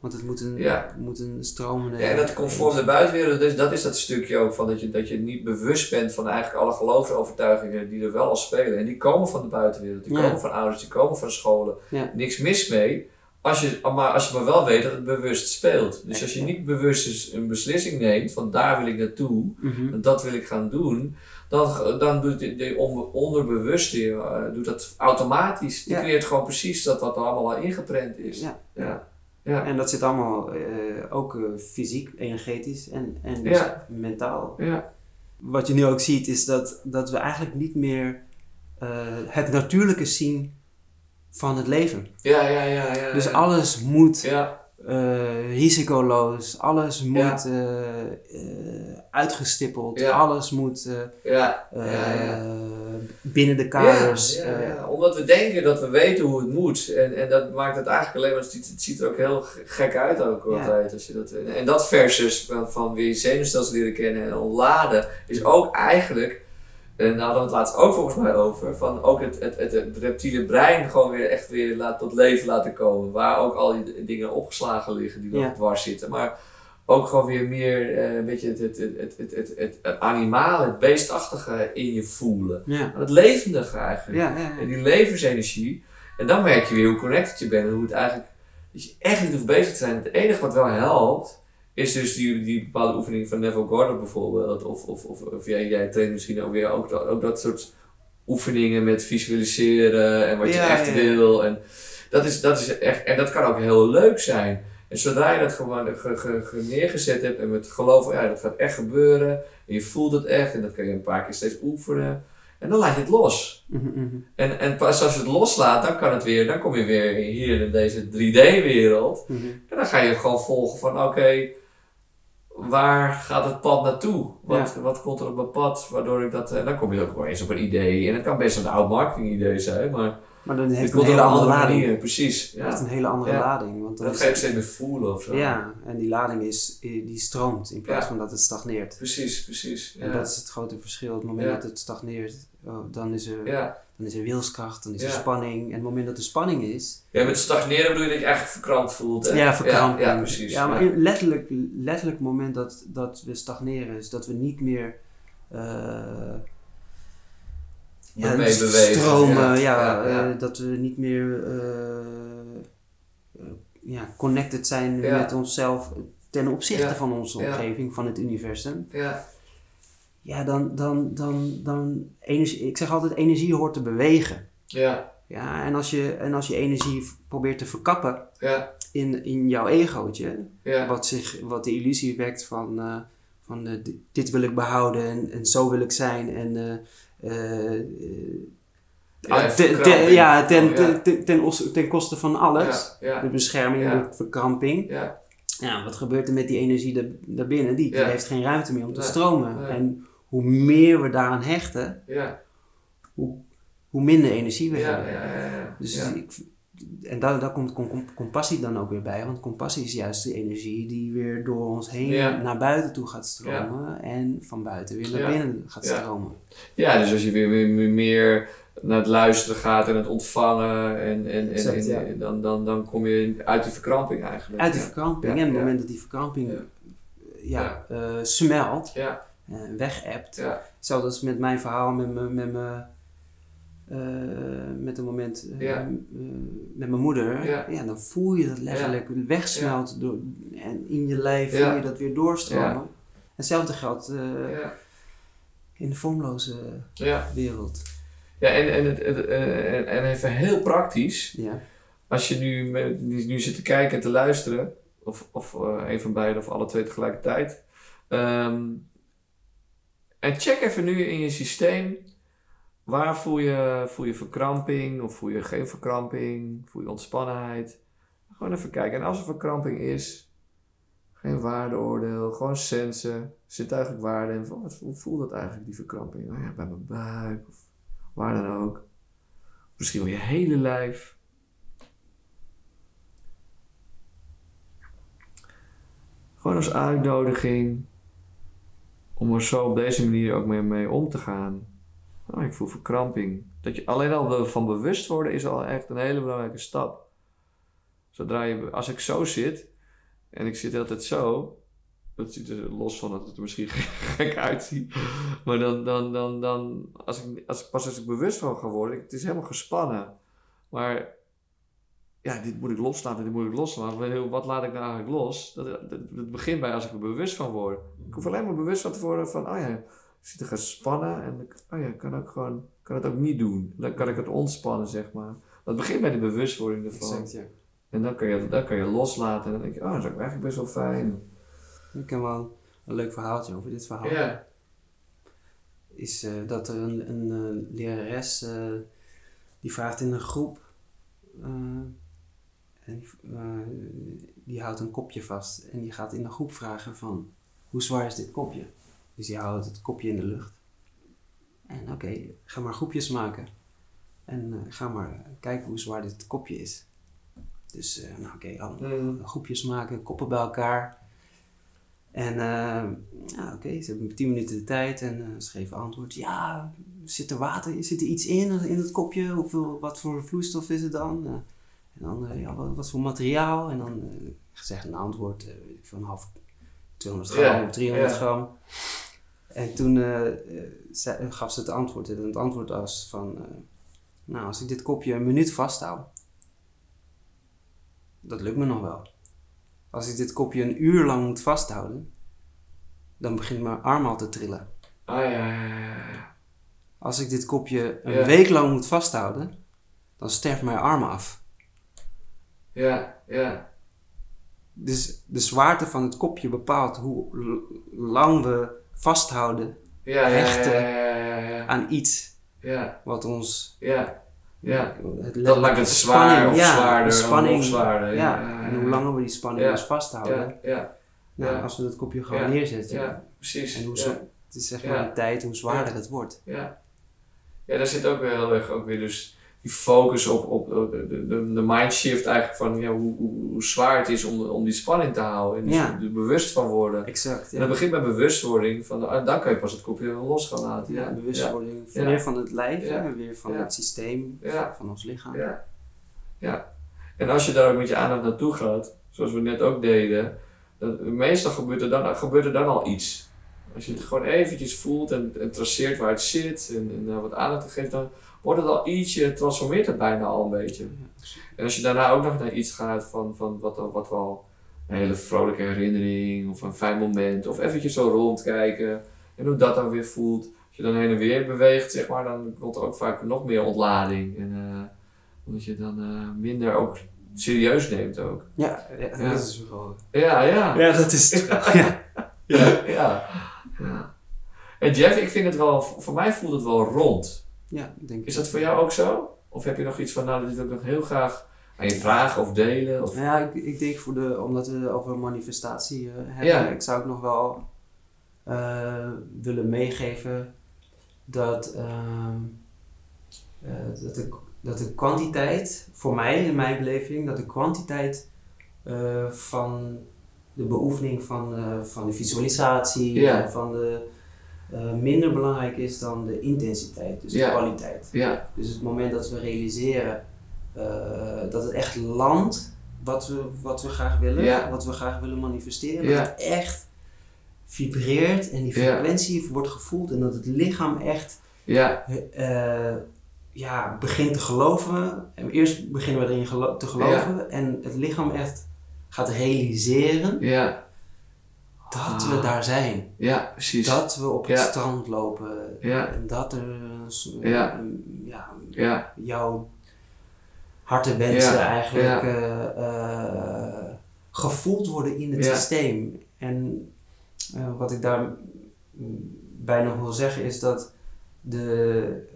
Want het moet een, Ja. moet een stromende... Ja, en dat conform de buitenwereld, dus dat is dat stukje ook van dat je, dat je niet bewust bent van eigenlijk alle geloofsovertuigingen die er wel al spelen. En die komen van de buitenwereld, die Ja. komen van ouders, die komen van scholen. Ja. Niks mis mee, als je, maar als je maar wel weet dat het bewust speelt. Dus als je niet bewust een beslissing neemt van daar wil ik naartoe, Mhm. en dat wil ik gaan doen, dan, dan doet de, de on- onderbewuste eh, doet dat automatisch. Die creëert gewoon precies dat wat er allemaal al ingeprent is. Ja. Ja. En dat zit allemaal eh, ook eh, fysiek, energetisch en, en dus Ja. mentaal. Ja. Wat je nu ook ziet is dat, dat we eigenlijk niet meer eh, het natuurlijke zien van het leven. Ja, ja, ja, ja. Dus alles moet Eh, risicoloos, alles moet Ja. eh, eh, uitgestippeld, Ja. alles moet Ja, binnen de kaders. Omdat we denken dat we weten hoe het moet. En, en dat maakt het eigenlijk alleen maar, het ziet, het ziet er ook heel gek uit ook altijd. Als je dat, en dat versus van, je zenuwstelsel leren kennen en ontladen is ook eigenlijk, en daar hadden we het laatst ook volgens mij over, van ook het, het, het, het reptiele brein gewoon weer echt weer laat, tot leven laten komen. Waar ook al die dingen opgeslagen liggen die Ja. op dwars zitten. Maar ook gewoon weer meer eh, een beetje het, het, het, het, het, het, het, animale, het beestachtige in je voelen. ja. Het levendige eigenlijk. Ja, ja, En die levensenergie. En dan merk je weer hoe connected je bent en hoe het eigenlijk. Dat je echt niet hoeft bezig te zijn. Het enige wat wel helpt, is dus die, die bepaalde oefening van Neville Gordon bijvoorbeeld. Of, of, of, of jij, jij traint misschien ook weer ook, dat- ook dat soort oefeningen met visualiseren en wat je echt ja, wil. En dat, is, dat is echt. En dat kan ook heel leuk zijn. En zodra je dat gewoon ge, ge- ge- neergezet hebt en met geloof van ja, dat gaat echt gebeuren. En je voelt het echt en dat kan je een paar keer steeds oefenen. En dan laat je het los. Mhm, mhm. En, en pas als je het loslaat, dan kan het weer, dan kom je weer hier in deze 3D-wereld. Mhm. En dan ga je gewoon volgen van oké, waar gaat het pad naartoe? Wat, wat komt er op mijn pad? Waardoor ik dat, en dan kom je ook wel eens op een idee. En het kan best een oud marketing idee zijn, maar Maar dan heeft het een hele andere andere lading. manier. Precies. Ja. een hele andere Ja. lading. Want Dat is het- steeds meer voelen of zo. Ja, en die lading is, die stroomt in plaats Ja. van dat het stagneert. Precies, precies. En dat is het grote verschil. Op het moment dat het stagneert, oh, dan, is er, ja. Dan is er wilskracht, dan is er spanning. En op het moment dat er spanning is, ja, met stagneren bedoel je dat je eigenlijk verkrampt voelt. Hè? ja, ja, precies. Ja, maar letterlijk, letterlijk het moment dat, dat we stagneren is dat we niet meer eh, ja, Mee bewegen, stromen, ja. eh, dat we niet meer eh, ja, connected zijn met onszelf ten opzichte van onze omgeving, van het universum. Ja, Ja, dan, dan, dan, dan energie, ik zeg altijd, energie hoort te bewegen. ja, Ja, en als je, en als je energie probeert te verkappen ja, in, in jouw egootje, ja. wat, zich, wat de illusie wekt van, eh, van eh, di- dit wil ik behouden en, en zo wil ik zijn en eh, Ja, ah, ten, verkramping. ten- ja, ten, Oh, ten, ten, ten, os- ten koste van alles. Ja, De bescherming, de verkramping. ja, Ja, wat gebeurt er met die energie daar, daarbinnen? Die, die heeft geen ruimte meer om te stromen. En hoe meer we daaraan hechten, ja, hoe minder energie we ja, hebben. ja, ja, ja. Dus ik, en daar, daar komt com- com- compassie dan ook weer bij. Want compassie is juist de energie die weer door ons heen naar buiten toe gaat stromen. En van buiten weer naar binnen gaat stromen. Ja, dus als je weer, weer, meer naar het luisteren gaat en het ontvangen, en, en, en, Exact, en- ja. en dan, dan, dan kom je uit die verkramping eigenlijk. Uit die ja. verkramping. Ja, En op het moment dat die verkramping Ja. ja. eh, smelt, Ja, eh, wegebt. ja, Hetzelfde als met mijn verhaal met mijn... Met mijn eh, met een moment eh, Ja. met mijn moeder, Ja. ja. dan voel je dat letterlijk wegsmelt door, en in je lijf voel Ja. je dat weer doorstromen. Ja. Hetzelfde geldt ja, in de vormloze ja. wereld. Ja, en, en, het, het, en, en even heel praktisch, Ja. als je nu, nu, zit te kijken en te luisteren, of, of een van beiden of alle twee tegelijkertijd, ehm, en check even nu in je systeem, waar voel je, voel je verkramping of voel je geen verkramping, voel je ontspannenheid. Gewoon even kijken. En als er verkramping is, geen waardeoordeel, gewoon sensen, zintuigelijk waarde en van, wat, hoe voelt dat eigenlijk, die verkramping? Oh ja, bij mijn buik of waar dan ook. Misschien wel je hele lijf. Gewoon als uitnodiging om er zo op deze manier ook mee, mee om te gaan. Oh, ik voel verkramping. Dat je alleen al van bewust worden is al echt een hele belangrijke stap. Zodra je, als ik zo zit en ik zit altijd zo, dat ziet er los van dat het er misschien (laughs) gek uitziet, maar dan, dan, dan, dan als ik, als, pas als ik bewust van ga worden, het is helemaal gespannen. Maar ja, dit moet ik loslaten, dit moet ik loslaten. Wat laat ik nou eigenlijk los? Dat, dat, dat begint bij als ik er bewust van word. Ik hoef alleen maar bewust van te worden van, oh ja, ik zit er gespannen en ik, oh ja, ik kan ook gewoon, kan het ook niet doen. Dan kan ik het ontspannen, zeg maar. Dat begint bij de bewustwording ervan. ja. En dan kan, je, dan kan je loslaten en dan denk je, oh, dat is ook eigenlijk best wel fijn. Ik heb wel een leuk verhaaltje over dit verhaal. Ja, Is eh, dat er een, een eh, lerares eh, die vraagt in een groep. En, die- eh, die houdt een kopje vast en die gaat in de groep vragen van hoe zwaar is dit kopje? Dus die houdt het kopje in de lucht. En oké, ga maar groepjes maken. En eh, ga maar kijken hoe zwaar dit kopje is. Dus, eh, nou oké, Mm. groepjes maken, koppen bij elkaar. En eh, ja, oké, ze hebben tien minuten de tijd en ze geven antwoord. Ja, zit er water, zit er iets in, in het kopje? Hoeveel, wat voor vloeistof is het dan? En dan, eh, ja, wat, wat voor materiaal? En dan eh, gezegd een antwoord, eh, ik een half 200 gram of 300 ja. gram. En toen gaf ze het antwoord. En het antwoord was van, nou, als ik dit kopje een minuut vasthoud, dat lukt me nog wel. Als ik dit kopje een uur lang moet vasthouden, dan begint mijn arm al te trillen. Ah ja, ja, ja. Als ik dit kopje een week lang moet vasthouden, dan sterft mijn arm af. Ja, ja. Dus de zwaarte van het kopje bepaalt hoe lang we vasthouden Ja, Hechten. ja, aan iets Ja, wat ons ja, ja. het Dat maakt het zwaar spanning, of ja, zwaarder, de of spanning, nog zwaarder. Ja, en hoe langer we die spanning dus vasthouden, Ja, ja, nou, ja. als we dat kopje gewoon neerzetten, ja, precies. en hoe zo, het is zeg maar een tijd hoe zwaarder het wordt. Ja. ja, daar zit ook weer heel erg ook weer dus die focus op, op op de, de, de, mindshift eigenlijk van ja, hoe, hoe, hoe zwaar het is om, om die spanning te houden en dus Ja. er bewust van worden. Exact, En ja. dat begint met bewustwording, van, ah, dan kan je pas het kopje los gaan laten. Ja, bewustwording weer van het lijf en weer van het systeem, van ons lichaam. Ja. ja. En als je daar ook met je aandacht naartoe gaat, zoals we net ook deden, dan, meestal gebeurt er, dan, gebeurt er dan al iets. Als je het gewoon eventjes voelt en, en traceert waar het zit en, en daar wat aandacht aan geeft, dan wordt het al ietsje, transformeert het bijna al een beetje. En als je daarna ook nog naar iets gaat van, van wat, wat wel een hele vrolijke herinnering of een fijn moment of eventjes zo rondkijken en hoe dat dan weer voelt. Als je dan heen en weer beweegt, zeg maar, dan komt er ook vaak nog meer ontlading. En, eh, omdat je dan eh, minder ook serieus neemt ook. Ja, ja, Ja. dat is wel... Ja, ja. Ja, dat is het ja. (laughs) Ja. ja. ja. En Jeff, ik vind het wel, voor mij voelt het wel rond. Ja, denk ik. Is dat voor jou ook zo? Of heb je nog iets van, nou, dit wil ik nog heel graag aan je vragen of delen? Of... Nou ja, ik, ik denk voor de, omdat we het over manifestatie eh, hebben, Ja. ik zou ook nog wel eh, willen meegeven dat, ehm, eh, dat, de, dat de kwantiteit, voor mij in mijn beleving, dat de kwantiteit van de beoefening van, van de visualisatie, Ja. van de, eh, minder belangrijk is dan de intensiteit, dus de kwaliteit. Ja, Dus het moment dat we realiseren eh, dat het echt landt wat we, wat we graag willen, wat we graag willen manifesteren, dat het echt vibreert en die frequentie wordt gevoeld en dat het lichaam echt ja, eh, ja, begint te geloven. En eerst beginnen we erin gelo- te geloven en het lichaam echt gaat realiseren. Ja, dat Ah. we daar zijn. ja, precies. Dat we op het Ja. strand lopen Ja. en dat er Ja. ja, jouw hartenwensen Ja, eigenlijk eh, eh, gevoeld worden in het systeem. En eh, wat ik daar nog wil zeggen is dat de,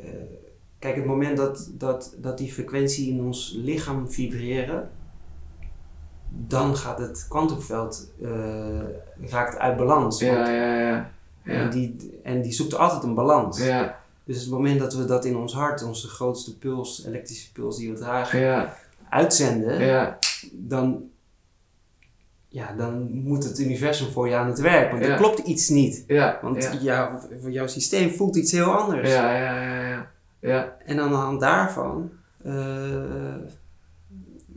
kijk, het moment dat, dat, dat die frequentie in ons lichaam vibreren, dan gaat het kwantumveld eh, raakt uit balans. ja, Want- ja, ja. En, Ja, die, en die zoekt altijd een balans. ja, Dus het moment dat we dat in ons hart, onze grootste puls, elektrische puls die we dragen, ja, uitzenden, ja, dan, ja, dan moet het universum voor je aan het werk. Want Ja. er klopt iets niet. ja, Want ja, jou- voor jouw systeem voelt iets heel anders. ja, ja, ja, ja, ja, En aan de hand daarvan eh,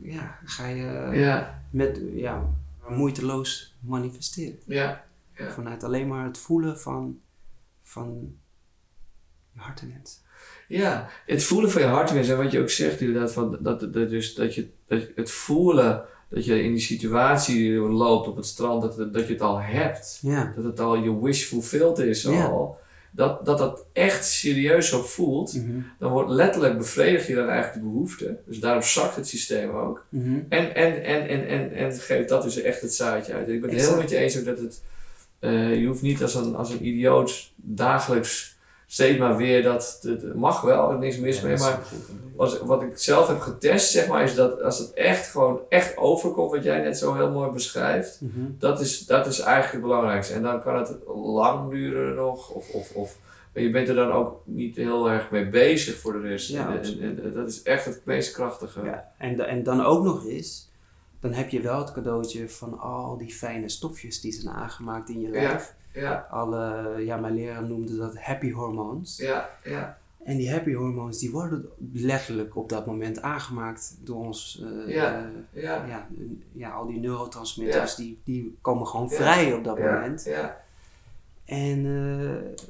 ja, ga je ja, met, ja, moeiteloos manifesteren. ja, Ja. Vanuit alleen maar het voelen van, van je hartenwens. Ja, het voelen van je hartwens en wat je ook zegt inderdaad, van dat, dat, dus, dat je dat het voelen dat je in die situatie loopt op het strand, dat, het- dat je het al hebt. Ja. Dat het al je wish fulfilled is Ja. al. Dat, dat dat echt serieus zo voelt, Mhm. dan wordt letterlijk bevredigd je dan eigenlijk de behoefte. Dus daarom zakt het systeem ook. Mhm. En, en, en, en, en, en geeft dat dus echt het zaadje uit. Ik ben het heel met je eens ook dat het, eh, je hoeft niet als een, als een idioot dagelijks steeds maar weer dat het mag wel, er niks mis Ja, mee, maar als, wat ik zelf heb getest, zeg maar, is dat als het echt gewoon echt overkomt, wat jij net zo heel mooi beschrijft, Mhm. dat is, dat is eigenlijk het belangrijkste. En dan kan het lang duren nog, of, of, of maar je bent er dan ook niet heel erg mee bezig voor de rest. Ja, en, en, absoluut. en dat is echt het meest krachtige. Ja, en, en dan ook nog eens, dan heb je wel het cadeautje van al die fijne stofjes die zijn aangemaakt in je lijf. Ja, Alle, ja, mijn leraar noemde dat happy hormones. ja, ja, En die happy hormones die worden letterlijk op dat moment aangemaakt door ons. eh, Ja. eh, ja. ja, ja, al die neurotransmitters die, die komen gewoon vrij op dat ja, moment. Ja, En eh,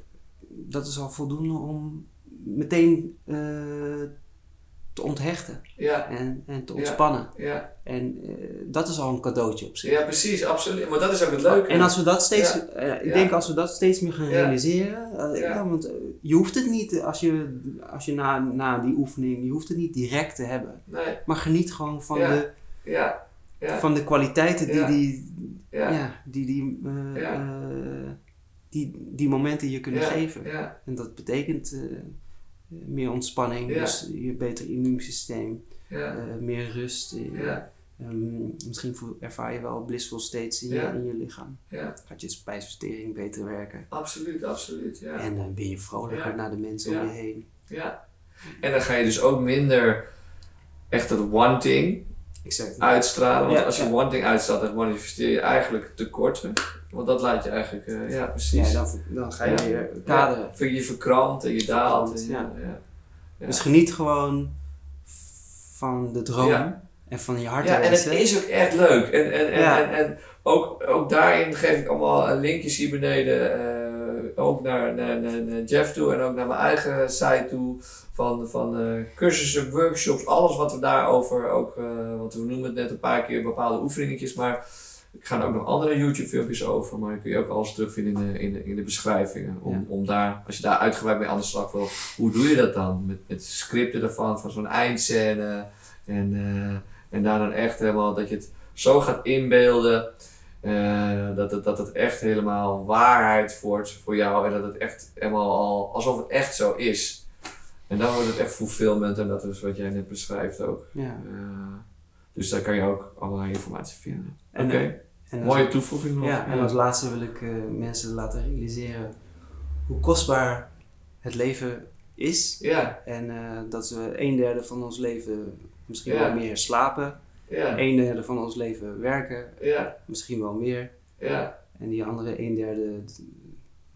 dat is al voldoende om meteen te onthechten ja, en, en te Ja. ontspannen. ja, En eh, dat is al een cadeautje op zich. ja, precies, absoluut. Maar dat is ook het leuke. En als we dat steeds, Ja. eh, ik Ja. denk als we dat steeds meer gaan Ja. realiseren, eh, Ja. ja. want je hoeft het niet als je, als je na, na die oefening, je hoeft het niet direct te hebben. Nee, Maar geniet gewoon van, Ja. de, ja, ja, van de kwaliteiten die Ja. die, ja, ja. die, die, Ja. die, die momenten je kunnen ja, geven. Ja, En dat betekent meer ontspanning, Ja. dus je beter immuunsysteem, ja, eh, meer rust. eh, ja, ehm, misschien ervaar je wel blissful states in, je, in je lichaam. ja, Gaat je spijsvertering beter werken. absoluut, absoluut. Ja. En dan ben je vrolijker naar de mensen om je heen. Ja. En dan ga je dus ook minder echt het wanting Exact. uitstralen. Want als je wanting uitstraalt, dan manifesteer je eigenlijk tekorten. Want dat laat je eigenlijk, eh, ja precies. Ja, dan, dan ga je Ja. kaderen. Ja, je verkrampt en je daalt. En, ja. Ja. Dus geniet gewoon van de droom en van je hart. Ja, en het is ook echt leuk. En, en, en, en, en ook, ook daarin geef ik allemaal eh, linkjes hier beneden. eh, ook naar, naar, naar, Jeff toe en ook naar mijn eigen site toe. Van, van cursussen, workshops, alles wat we daarover ook. want we noemen het net een paar keer bepaalde oefeningetjes. Maar ik ga er ook nog andere YouTube filmpjes over. Maar dan kun je ook alles terugvinden in de, in de, in de beschrijvingen. Om, Ja. om daar, als je daar uitgebreid mee aan de slag wil, hoe doe je dat dan? Met, met scripten ervan, van zo'n eindscène. En, eh, en daar dan echt helemaal dat je het zo gaat inbeelden. eh, dat, het, dat het echt helemaal waarheid wordt voor jou. En dat het echt helemaal al alsof het echt zo is. En dan wordt het echt fulfillment. En dat is wat jij net beschrijft ook. Ja. Eh, dus daar kan je ook allerlei informatie vinden. Oké, En, en als- mooie toevoeging nog. Ja, en als laatste wil ik eh, mensen laten realiseren hoe kostbaar het leven is. Ja, En eh, dat we een derde van ons leven misschien Ja. wel meer slapen, ja, een derde van ons leven werken, ja, misschien wel meer. ja, En die andere een derde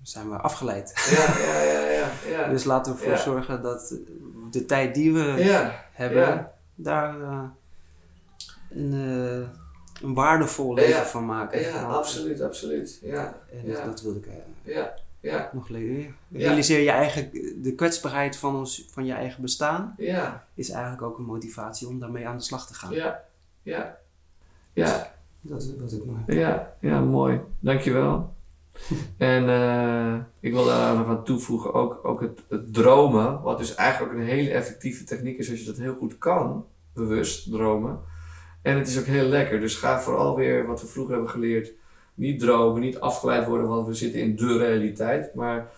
zijn we afgeleid. ja, ja, ja, ja, ja. Dus laten we ervoor zorgen dat de tijd die we hebben, daar eh, een, een waardevol leven Ja. van maken. ja, absoluut, absoluut. Ja, En dat, wilde ik eh, ja, ja, nog leren. Realiseer je eigen, de kwetsbaarheid van, ons, van je eigen bestaan ja, is eigenlijk ook een motivatie om daarmee aan de slag te gaan. ja, ja. Ja, Dat is wat ik Ja, ja, mooi. Dankjewel. (laughs) en eh, ik wil daar nog aan toevoegen, ook, ook het, het dromen, wat dus eigenlijk ook een hele effectieve techniek is als je dat heel goed kan, bewust dromen. En het is ook heel lekker, dus ga vooral weer wat we vroeger hebben geleerd, niet dromen, niet afgeleid worden, want we zitten in de realiteit, maar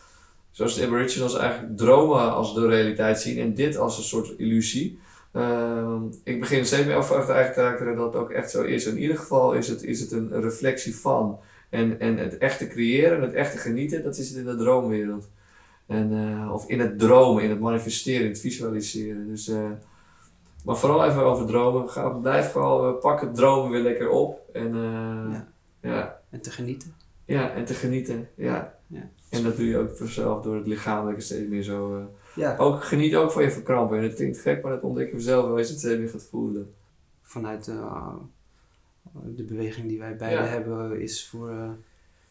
zoals de Aboriginals eigenlijk dromen als de realiteit zien en dit als een soort illusie. Ehm, ik begin steeds meer overtuigd eigenlijk te dat het ook echt zo is. In ieder geval is het, is het een reflectie van. En, en het echte creëren, het echte genieten, dat is het in de droomwereld. En, eh, of in het dromen, in het manifesteren, in het visualiseren. Dus, eh, maar vooral even over dromen. Ga, blijf gewoon, eh, pak het dromen weer lekker op. En, eh, Ja. ja. En te genieten. Ja, en te genieten. Ja. Ja. En dat doe je ook vanzelf door het lichamelijke steeds meer zo. eh, Ja. ook geniet ook van je verkrampen. En het klinkt gek, maar dat ontdekken we zelf wel als je het steeds meer gaat voelen. Vanuit de beweging die wij beiden Ja. hebben is voor,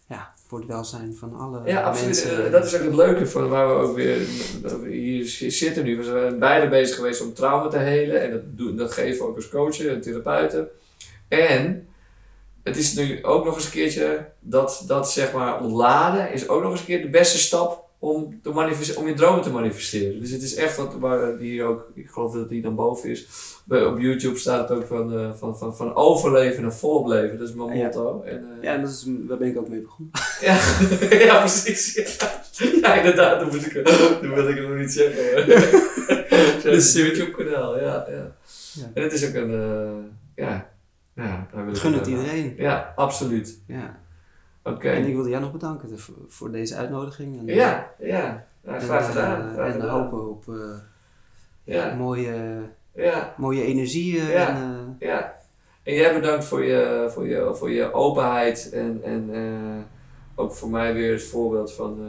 ja, voor het welzijn van alle Ja, absoluut. Eh, Dat is ook het leuke van waar we ook weer we hier zitten nu. We zijn beide bezig geweest om trauma te helen. En dat, doen, dat geven we ook als coachen en therapeuten. En het is nu ook nog eens een keertje dat, dat zeg maar ontladen is ook nog eens een keer de beste stap om, te om je dromen te manifesteren. Dus het is echt wat waar die ook, ik geloof dat die dan boven is. Bij- Op YouTube staat het ook van, eh, van, van, van overleven naar volop leven. Dat is mijn Ja. motto. En, eh, Ja, dat is, daar ben ik ook mee begonnen. (laughs) Ja, (laughs) ja precies. (laughs) Ja. inderdaad, dat, moet ik, dat wil ik nog niet zeggen. Dus YouTube-kanaal, ja, ja, ja. En het is ook een, uh, ja, ja, daar wil Gun het iedereen. Ja, absoluut. Ja. Oké. En ik wilde jou nog bedanken voor deze uitnodiging. En, ja, ja. ja graag gedaan. en gedaan. hopen op uh, ja. mooie, ja. mooie energie. ja. En, ja. En jij bedankt voor je, voor je, voor je openheid en, en ook voor mij weer het voorbeeld van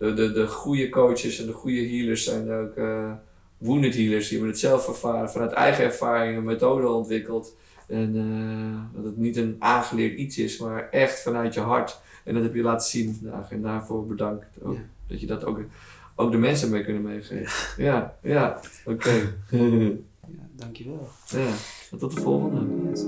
de, de, de goede coaches en de goede healers zijn ook uh, wounded healers. Die hebben het zelf ervaren, vanuit eigen ervaring een methode ontwikkeld. En uh, dat het niet een aangeleerd iets is, maar echt vanuit je hart. En dat heb je laten zien vandaag. En daarvoor bedankt ook. Dat je dat ook, ook de mensen mee kunnen meegeven. Ja, ja, oké. Okay. (laughs) ja, dankjewel. Ja, tot de volgende. Yes.